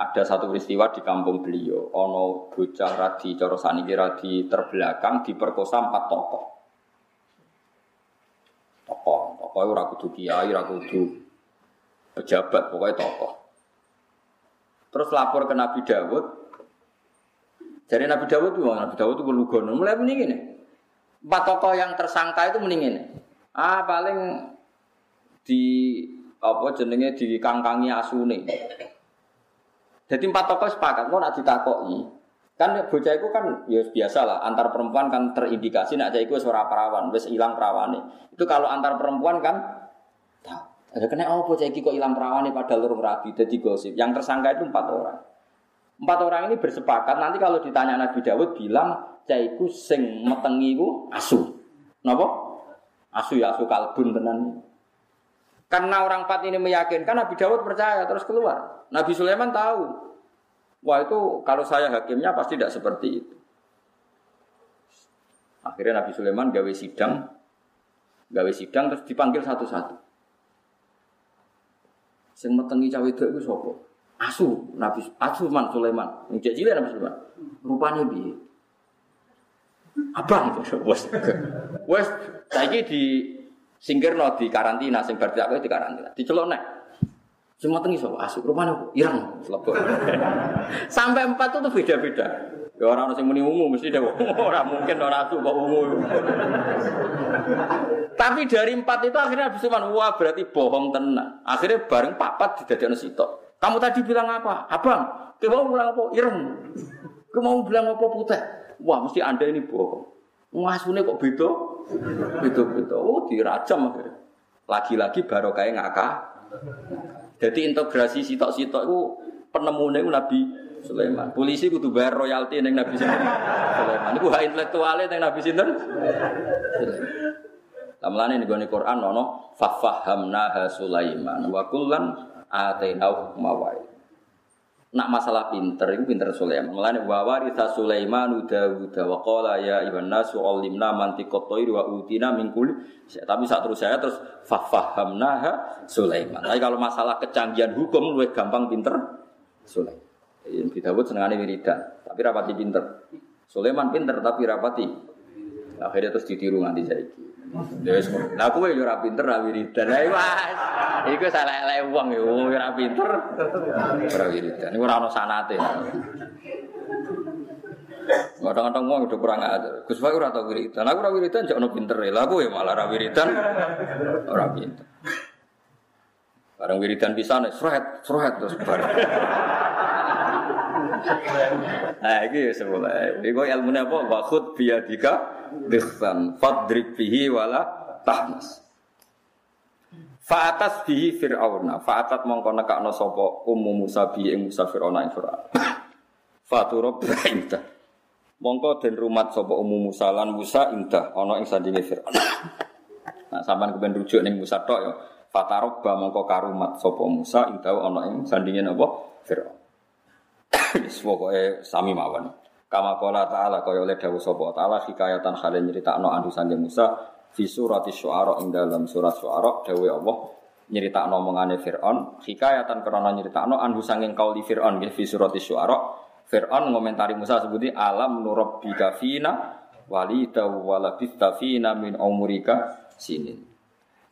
ada satu peristiwa di kampung beliau. Ono bocah radi coro saniki radi terbelakang diperkosa empat tokoh. Tokoh, tokoh itu ragu kiai, ragu pejabat, pokoknya tokoh. Terus lapor ke Nabi Dawud. Jadi Nabi Dawud itu, Nabi Dawud itu lugono. Mulai mendingin nih. Empat tokoh yang tersangka itu mendingin. Ah paling di apa jenenge di kangkangi asune. Jadi empat tokoh sepakat, kok nak ditakoki. Kan bocah itu kan ya biasa lah, antar perempuan kan terindikasi nak cah iku suara perawan, wis hilang perawane. Itu kalau antar perempuan kan. Ada kena apa bocah iki kok hilang perawane padahal urung rabi dadi gosip. Yang tersangka itu empat orang. Empat orang ini bersepakat nanti kalau ditanya Nabi Dawud bilang cah iku sing metengi iku asu. Napa? Asu ya asu kalbun tenan. Karena orang empat ini meyakinkan Nabi Dawud percaya terus keluar. Nabi Sulaiman tahu. Wah itu kalau saya hakimnya pasti tidak seperti itu. Akhirnya Nabi Sulaiman gawe sidang, gawe sidang terus dipanggil satu-satu. Sing metengi cawe itu itu sopo. Asu Nabi Asu Man Sulaiman. Cilik Nabi Sulaiman. Rupanya bi. Abang wes. Wes saiki di singkirno di karantina sing berarti aku di karantina. Dicelok nek. Sing metengi sapa? Asu rupane ireng lebok. Sampai empat itu beda-beda. Ya orang sing muni ungu mesti deh. Orang mungkin orang asu kok ungu. Tapi dari empat itu akhirnya habis cuman wah berarti bohong tenang. Akhirnya bareng papat didadekno sitok. Kamu tadi bilang apa? Abang, kamu mau bilang apa? Ireng. Kamu mau bilang apa putih? Wah, mesti Anda ini bohong. Ngasune kok beda? Beda-beda. Oh, dirajam. Lagi-lagi baru kayak ngakak. Jadi integrasi sitok-sitok itu penemunya itu Nabi Sulaiman. Polisi kudu bayar royalti neng Nabi Sulaiman. Itu hak intelektualnya neng Nabi Sinten. Lamlane ning gone Quran ono fafahamna Sulaiman wa kullan atainahu mawai. Nak masalah pinter itu pinter Sulaiman. Mulane wa waritha Sulaiman Dawud wa qala ya ibn nasu alimna mantiqat thairi wa utina min kulli Tapi saat terus saya terus fafahamna Sulaiman. Tapi kalau masalah kecanggihan hukum lebih gampang pinter Sulaiman. Nabi Dawud senengane wiridan, tapi rapati pinter. Sulaiman pinter tapi rapati. Akhirnya terus ditiru nganti. Wis Lah kowe yo ora pinter ra wiridan. Mas. Iku salah elek wong yo ora pinter. Ora wiridan. Iku ora ono sanate. Kadang-kadang wong udah kurang ajar. Gus Pak ora tau wiridan. Aku ora wiridan jek ono pinter. Lah aku ya malah ora wiridan. Ora pinter. Barang wiridan pisan sret, sret terus bar. Nah, iki sebelah. Iku ilmune apa? Wa khud biyadika bikhsan fadrib bihi wala tahmas. Fa'atas bihi fir'auna, fa'atat mongko nekakno sapa ummu Musa bi ing Musa fir'auna ing fir'aun. Faturab indah. Mongko den rumat sapa ummu Musa lan Musa indah ana ing sandinge fir'aun. Nah, sampean kepen rujuk ning Musa tok ya. Fatarobba mongko karumat sapa Musa indah ana ing sandinge napa fir'aun. Wis pokoke sami mawon. Kama qala ta'ala kaya oleh dawuh sapa ta'ala hikayatan hale nyeritakno andu sange Musa fi surati syu'ara ing dalam surat syu'ara dawuh Allah nyeritakno omongane Firaun hikayatan krana nyeritakno andu sange kauli Firaun nggih fi surati syu'ara. Firaun ngomentari Musa sebuti alam nurabbika fina walida walabista fina min umurika sinin.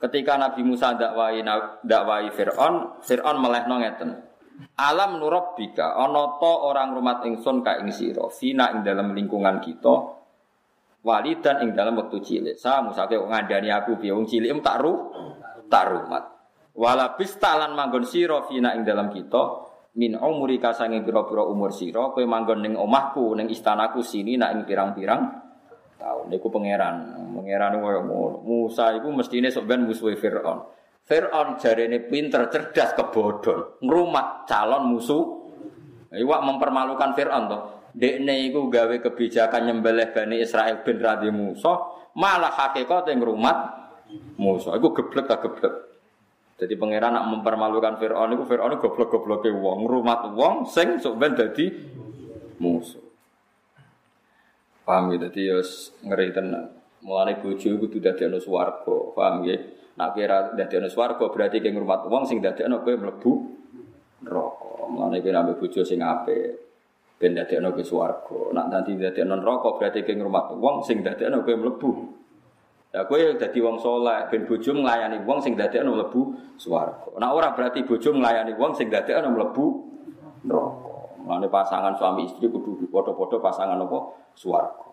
Ketika Nabi Musa dakwai dakwai Firaun Firaun melehno ngeten Alam nurabbika ana ta orang rumah ingsun ka ing sira fina ing dalam lingkungan kita walidan ing dalam waktu cilik. Sa musake ngandani aku piye wong cilik tak ru tak rumat. Wala bistalan manggon sira fina ing dalam kita min umuri kasange pira-pira umur sira kowe manggon ning omahku ning istanaku sini nak ing pirang-pirang tahun niku pangeran pangeran koyo ngono Musa iku mestine sok ben musuhe Firaun Fir'aun jarene pinter, cerdas, kebodhon, ngrumat calon musuh. Iwak mempermalukan Fir'aun toh. Dekne iku gawe kebijakan nyembelih Bani Israel bin Radhi Musa, malah hakikat yang ngrumat Musa. Iku geblek tak geblek. Jadi pangeran nak mempermalukan Fir'aun iku Fir'aun goblok-gobloke wong, ngrumat wong sing sok ben dadi musuh. Paham ya, dadi ya ngeri tenan. Mulane bojo iku kudu dadi ana swarga, paham ya? Nak kira dadi swarga berarti ke ngrumat wong sing dadekno kowe mlebu neraka. Mulane kowe nambah bojo sing apik ben dadekno kowe swarga. Nak nanti dadekno neraka berarti ke ngrumat wong sing dadekno kowe mlebu. Ya kowe dadi wong saleh ben bojo nglayani wong sing dadekno mlebu swarga. Nak ora berarti bojo nglayani wong sing dadekno mlebu neraka. Mulane pasangan suami istri kudu padha-padha pasangan apa? Swarga.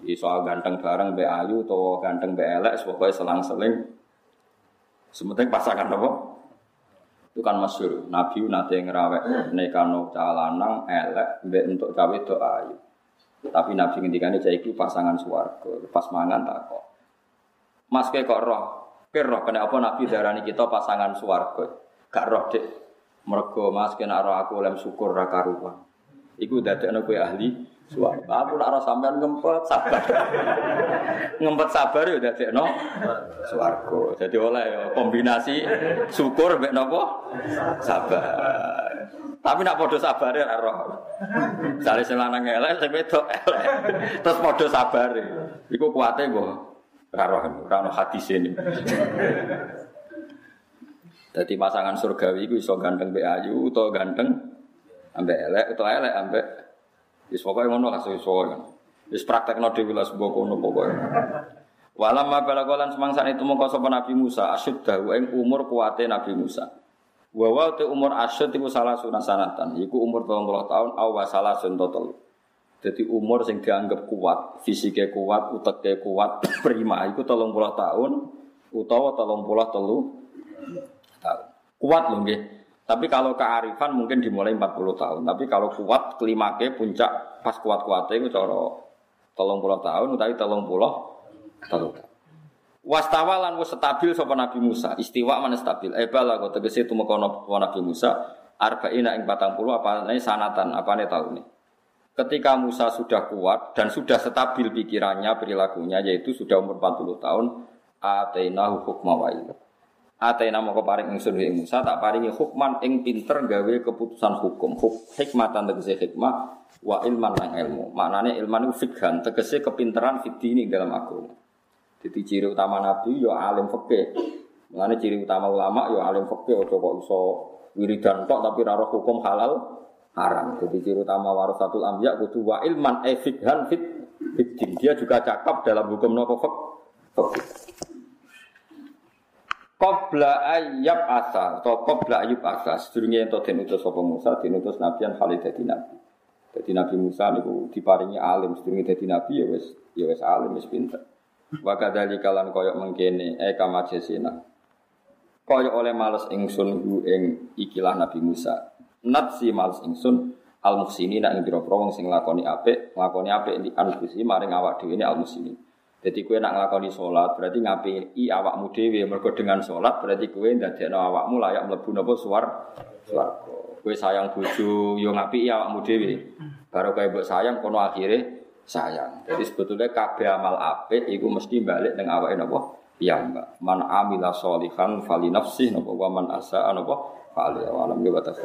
Di soal ganteng bareng be ayu atau ganteng be elek, pokoknya selang-seling. Sementing pasangan apa? Itu kan masyur. Nabi nate ngerawek nekano calanang elek be untuk cawe do ayu. Tapi Nabi ngendikane cah iki pasangan swarga, pas mangan tak kok. Mas kok roh, ke roh kena apa Nabi darani kita pasangan swarga. Gak roh dek. Mergo Mas kena roh aku lem syukur ra karuan. Iku dadekno kowe ahli Suara. Aku nak rasa sampean ngempet sabar. ngempet sabar ya udah no. Suarco. Jadi oleh ya, kombinasi syukur mbek nopo sabar. Tapi nak podo sabar ya roh. Sale sing lanang elek sing wedok elek. Terus podo sabar. Iku kuate mbok. Ora roh, ora ono hadis ini. Jadi pasangan surgawi itu iso ganteng mbek ayu utawa ganteng ambek elek utawa elek ambek Wis pokoke ngono lah wis pokoke. Wis praktekno dhewe lah sebuah kono pokoke. Walam ma balagolan semangsa itu mongko sapa Nabi Musa asyuddahu ing umur kuate Nabi Musa. Wa wa te umur asyud iku salah sunasanatan, iku umur 30 tahun aw wa salah total. Jadi umur sing dianggap kuat, fisiknya kuat, uteknya kuat, prima iku 30 tahun utawa 30 telu tahun. Kuat lho nggih. Tapi kalau kearifan mungkin dimulai 40 tahun. Tapi kalau kuat kelimake puncak pas kuat-kuatnya itu cara tolong puluh tahun, tapi tolong puluh tahun. Wastawalan wis stabil sapa Nabi Musa. Istiwa mana stabil. Eh bala kok tegese tumekono Nabi Musa arba'ina ing 40 apa sanatan, apa ne tahun Ketika Musa sudah kuat dan sudah stabil pikirannya, perilakunya yaitu sudah umur 40 tahun, atainahu hukma wa Atena moko paring ingsun ing Musa tak paringi hukman ing pinter gawe keputusan hukum. Huk, hikmatan tegese hikmah wa ilman nang ilmu. Maknane ilman itu fikhan tegese kepinteran fitini dalam agama. Jadi ciri utama nabi yo ya alim fikih. Maknane ciri utama ulama yo ya alim fikih ojo kok iso wiridan tok tapi ora hukum halal haram. Jadi ciri utama warasatul anbiya kudu wa ilman e fikhan fit fitin. Dia juga cakap dalam hukum nopo fikih. Qabla ayyab asa atau qabla ayyub asa sedurunge ento den utus sapa Musa den utus nabian Khalid dadi nabi. Dadi Nabi Musa niku diparingi alim sedurunge dadi nabi ya wis ya wis alim wis pinter. Wa kadzalika lan koyok mengkene e kama jesina. Koyok oleh males ingsun hu ing ikilah Nabi Musa. Nat si males ingsun al muhsini nak ing pira-pira wong sing nglakoni apik, nglakoni apik di anfusi maring awak dhewe al muhsini. Jadi kue nak ngelakoni sholat berarti ngapi i awakmu dewi mergo dengan sholat berarti kue ndadekno awakmu layak mlebu napa suar swarga. Kue sayang bojo yo ngapi i awakmu dewi. Baru kue mbok sayang kono akhirnya sayang. Jadi sebetulnya kabeh amal apik iku mesti balik ning awake napa piyambak. Man amila sholihan fali nafsih napa wa man asa napa fali awalam ge batas